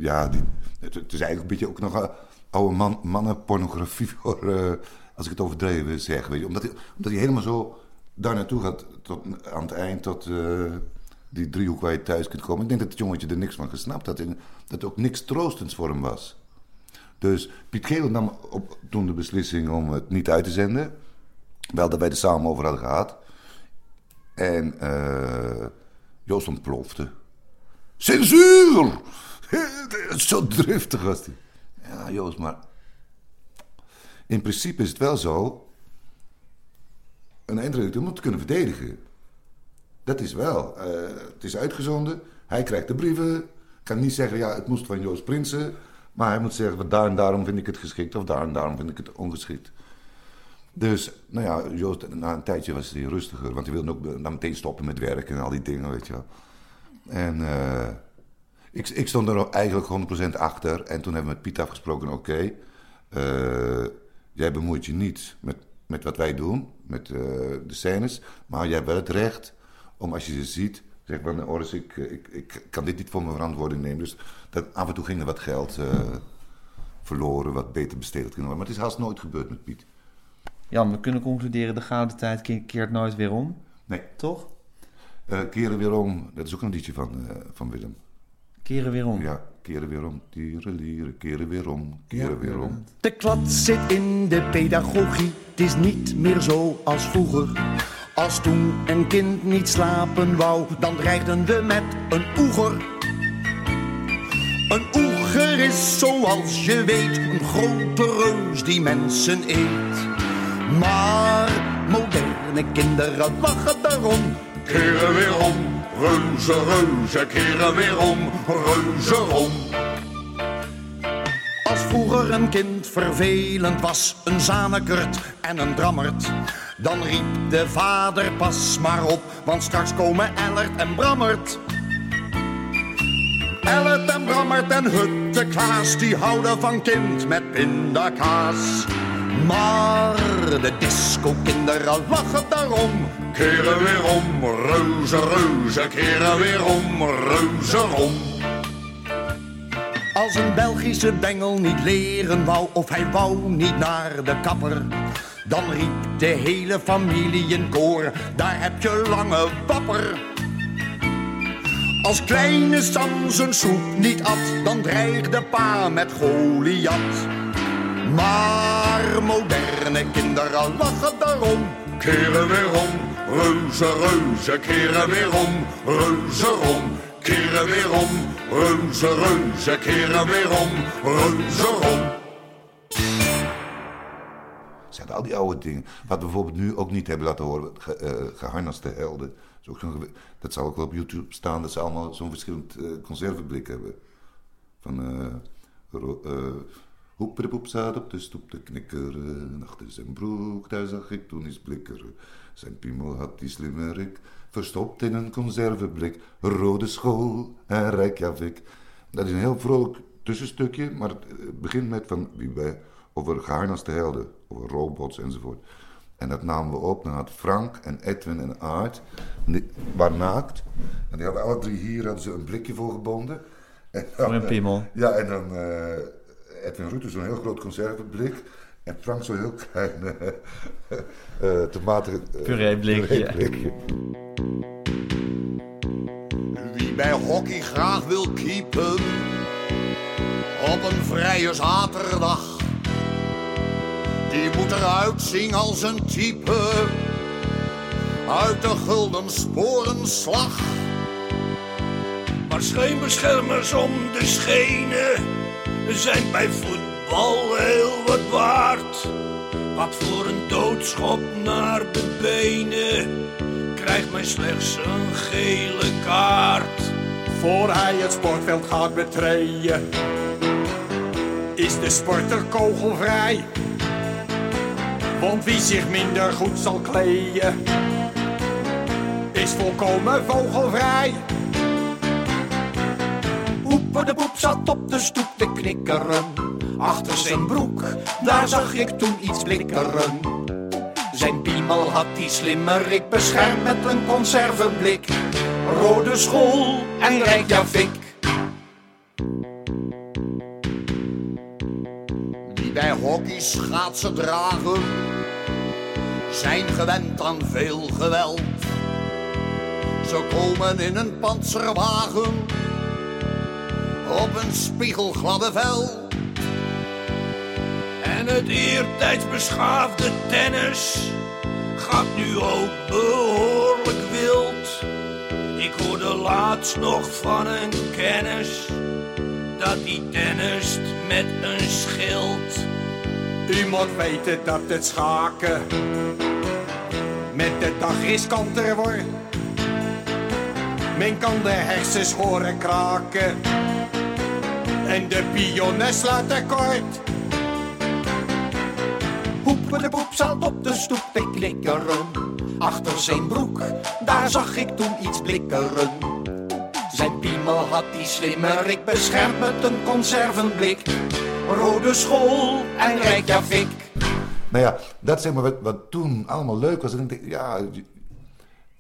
Speaker 2: ja, die, het, is eigenlijk een beetje ook nog eh, oude man, mannenpornografie voor, eh, als ik het overdreven zeg. Weet je. Omdat, hij, hij helemaal zo daar naartoe gaat tot, aan het eind tot eh, die driehoek waar je thuis kunt komen. Ik denk dat het jongetje er niks van gesnapt had en dat het ook niks troostends voor hem was. Dus Piet Geel nam toen de beslissing om het niet uit te zenden. Wel dat wij er samen over hadden gehad. En eh, Joost ontplofte. Censuur! Zo driftig was hij. Ja, Joost, maar... In principe is het wel zo... Een eindredacteur moet kunnen verdedigen. Dat is wel. eh, het is uitgezonden. Hij krijgt de brieven. Kan niet zeggen, ja, het moest van Joost Prinsen. Maar hij moet zeggen, daar en daarom vind ik het geschikt. Of daar en daarom vind ik het ongeschikt. Dus, nou ja, Joost, na een tijdje was hij rustiger. Want hij wilde ook dan meteen stoppen met werken en al die dingen, weet je wel. En eh, ik, ik stond er eigenlijk 100% achter. En toen hebben we met Piet afgesproken, oké, eh, jij bemoeit je niet met, met wat wij doen, met eh, de scènes. Maar jij hebt wel het recht om als je ze ziet, zeg van, Oris, ik, ik, ik kan dit niet voor mijn verantwoording nemen. Dus dat, af en toe ging er wat geld verloren, wat beter besteed kunnen worden. Maar het is haast nooit gebeurd met Piet.
Speaker 1: Jan, we kunnen concluderen, de gouden tijd ke- keert nooit weer om.
Speaker 2: Nee.
Speaker 1: Toch?
Speaker 2: Eh, keren weer om, dat is ook een liedje van, eh, van Willem.
Speaker 1: Keren weer om.
Speaker 2: Ja, keren weer om, tieren, lieren, keren weer om, keren weer om.
Speaker 5: De klad zit in de pedagogie, het is niet meer zo als vroeger. Als toen een kind niet slapen wou, dan dreigden we met een oeger. Een oeger is zoals je weet een grote reus die mensen eet. Maar moderne kinderen lachen daarom.
Speaker 3: Keren weer om, reuze, reuze, keren weer om, reuze om.
Speaker 5: Als vroeger een kind vervelend was, een zanekert en een drammert. Dan riep de vader pas maar op, want straks komen Ellert en Brammert. Ellert en Brammert en Hutte Klaas, die houden van kind met pindakaas. Maar de disco-kinderen lachen daarom.
Speaker 3: Keren weer om, reuze, reuze, keren weer om, reuze om.
Speaker 5: Als een Belgische bengel niet leren wou of hij wou niet naar de kapper. Dan riep de hele familie in koor, daar heb je lange wapper. Als kleine Sam zijn soep niet at, dan dreigde pa met Goliath. Maar moderne kinderen lachen daarom.
Speaker 3: Keren weer om, reuze, reuze, keren weer om, reuze om. Keren weer om, reuze, reuze, keren weer om, reuze om.
Speaker 2: Zijn al die oude dingen. Wat we bijvoorbeeld nu ook niet hebben laten horen. Ge, eh, geharnaste helden. Dat, zal ook wel op YouTube staan. Dat ze allemaal zo'n verschillend eh, conserveblik hebben. Van... eh eh, Hoepedepoep staat op de stoep te knikkeren. Achter zijn broek, daar zag ik toen eens blikkeren. Zijn piemel had die slimmerik. Verstopt in een conserveblik. Rode school en Reykjavik. Dat is een heel vrolijk tussenstukje. Maar het, het begint met van wie wij over geharnaste helden. Over robots enzovoort. En dat namen we op. Dan had Frank en Edwin en Aart Die waren naakt. En die hadden alle drie hier hadden ze een blikje voor gebonden. En dan,
Speaker 1: Voor een
Speaker 2: eh,
Speaker 1: piemel.
Speaker 2: ja, en dan eh Edwin Rutte zo'n heel groot conserveblik. En Frank zo'n heel klein eh eh, tomaten... eh,
Speaker 1: Pureeblikje.
Speaker 2: pureeblikje.
Speaker 9: Wie bij hockey graag wil keepen op een vrije zaterdag, die moet eruit zien als een type uit de gulden sporenslag.
Speaker 10: Maar scheenbeschermers om de schenen zijn bij voetbal heel wat waard. Wat voor een doodschop naar de benen krijgt mij slechts een gele kaart.
Speaker 3: Voor hij het sportveld gaat betreden, is de sporter kogelvrij. Want wie zich minder goed zal kleden, is volkomen vogelvrij.
Speaker 9: Hoepen de poep zat op de stoep te knikkeren. Achter zijn broek, daar zag ik toen iets blikkeren. Zijn piemel had die slimmerik beschermd met een conserveblik. Rode school en Reykjavik. Die bij hockey schaatsen dragen, zijn gewend aan veel geweld. Ze komen in een panzerwagen op een spiegelgladde vel.
Speaker 10: En het eertijds beschaafde tennis gaat nu ook behoorlijk wild. Ik hoorde laatst nog van een kennis dat die tennist met een schild.
Speaker 3: U moet weten dat het schaken met de dag riskanter wordt. Men kan de hersens horen kraken en de pionnen sluiten kort.
Speaker 9: Hoepen de poep zat op de stoep te knikkeren. Achter zijn broek, daar zag ik toen iets blikkeren. Zijn piemel had die slimmerik beschermd met een conservenblik. Rode school en Reykjavik.
Speaker 2: Nou ja, dat zeg maar wat, wat toen allemaal leuk was. Ik denk, ja,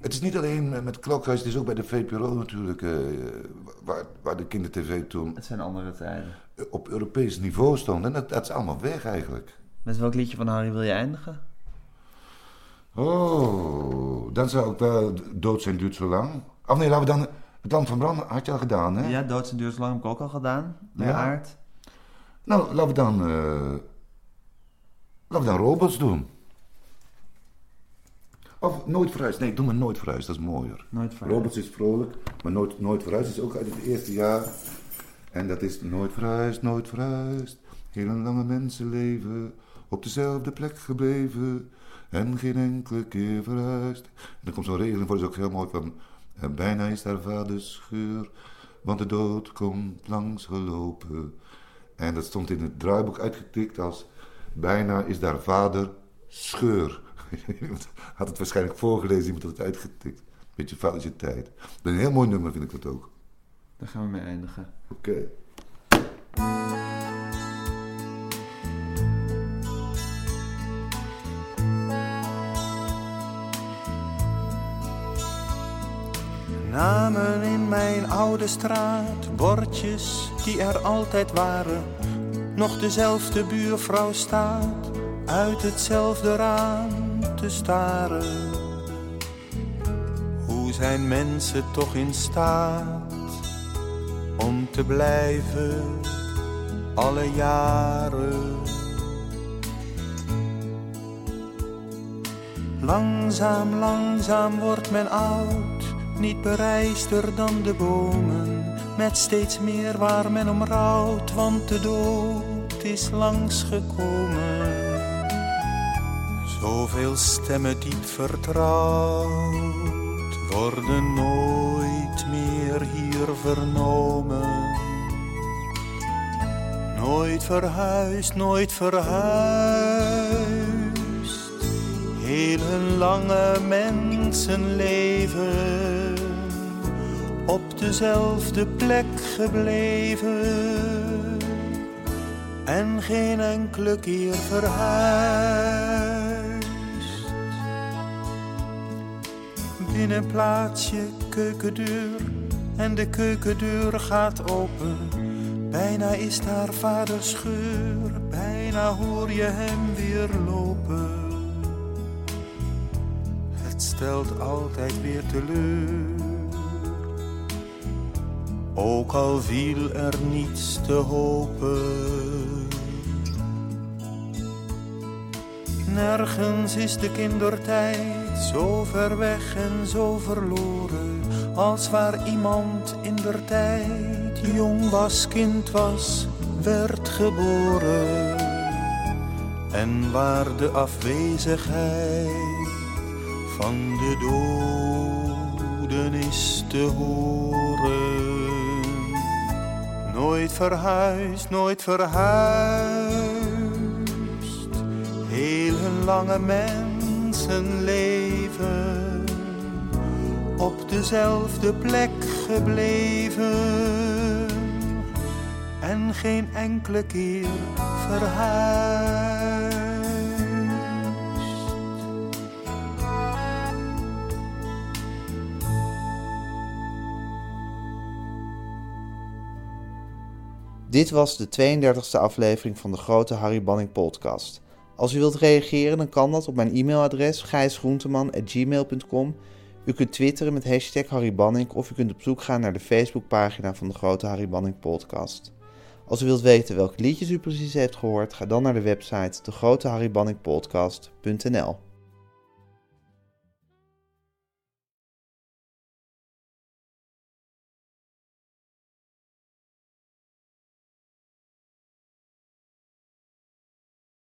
Speaker 2: het is niet alleen met Klokhuis, het is ook bij de VPRO natuurlijk, eh, waar, waar de kindertv toen
Speaker 1: Het zijn andere tijden.
Speaker 2: eh, op Europees niveau stond. En dat, dat is allemaal weg eigenlijk.
Speaker 1: Met welk liedje van Harry wil je eindigen?
Speaker 2: Oh, dan zou ik wel dood zijn duurt zo lang. Of nee, laten we dan, het land van branden had je al gedaan, hè?
Speaker 1: Ja, Doods en Duurs Lang heb ik ook al gedaan. Bij
Speaker 2: Ja.
Speaker 1: Aard.
Speaker 2: Nou, laten we dan, eh, laten we dan robots doen. Of nooit verhuisd. Nee, doe maar nooit verhuisd, dat is mooier.
Speaker 1: Nooit verhuisd.
Speaker 2: Robots is vrolijk, maar nooit, nooit verhuisd is ook uit het eerste jaar. En dat is nooit verhuisd, nooit verhuisd. Hele lange mensenleven, op dezelfde plek gebleven. En geen enkele keer verhuisd. En dan komt zo'n regeling voor, dat is ook heel mooi van... eh, bijna is daar vaders scheur, want de dood komt langs gelopen. En dat stond in het draaiboek uitgetikt als... bijna is daar vader scheur. Iemand had het waarschijnlijk voorgelezen, iemand had het uitgetikt. Beetje fout is je tijd. Een heel mooi nummer vind ik dat ook.
Speaker 1: Daar gaan we mee eindigen.
Speaker 2: Oké.
Speaker 3: Namen in mijn oude straat, bordjes die er altijd waren. Nog dezelfde buurvrouw staat uit hetzelfde raam te staren. Hoe zijn mensen toch in staat om te blijven alle jaren? Langzaam, langzaam wordt men oud, niet bereister dan de bomen, met steeds meer waar men om rouwt, want de dood is langsgekomen. Zoveel stemmen diep vertrouwd worden nooit meer hier vernomen. Nooit verhuisd, nooit verhuisd. Heel hun lange mensenleven op dezelfde plek gebleven en geen enkele keer verhuisd. In een plaatsje keukendeur en de keukendeur gaat open. Bijna is daar vaders scheur, bijna hoor je hem weer lopen. Het stelt altijd weer teleur. Ook al viel er niets te hopen. Nergens is de kindertijd zo ver weg en zo verloren als waar iemand in der tijd jong was, kind was, werd geboren. En waar de afwezigheid van de doden is te horen. Nooit verhuisd, nooit verhuisd, heel hun lange mensenleven op dezelfde plek gebleven en geen enkele keer verhuisd.
Speaker 1: Dit was de 32e aflevering van de grote Harry Banning podcast. Als u wilt reageren, dan kan dat op mijn e-mailadres gijsgroenteman.gmail.com. U kunt twitteren met hashtag Harry Banning of u kunt op zoek gaan naar de Facebookpagina van de grote Harry Banning podcast. Als u wilt weten welke liedjes u precies heeft gehoord, ga dan naar de website degroteharrybanningpodcast.nl.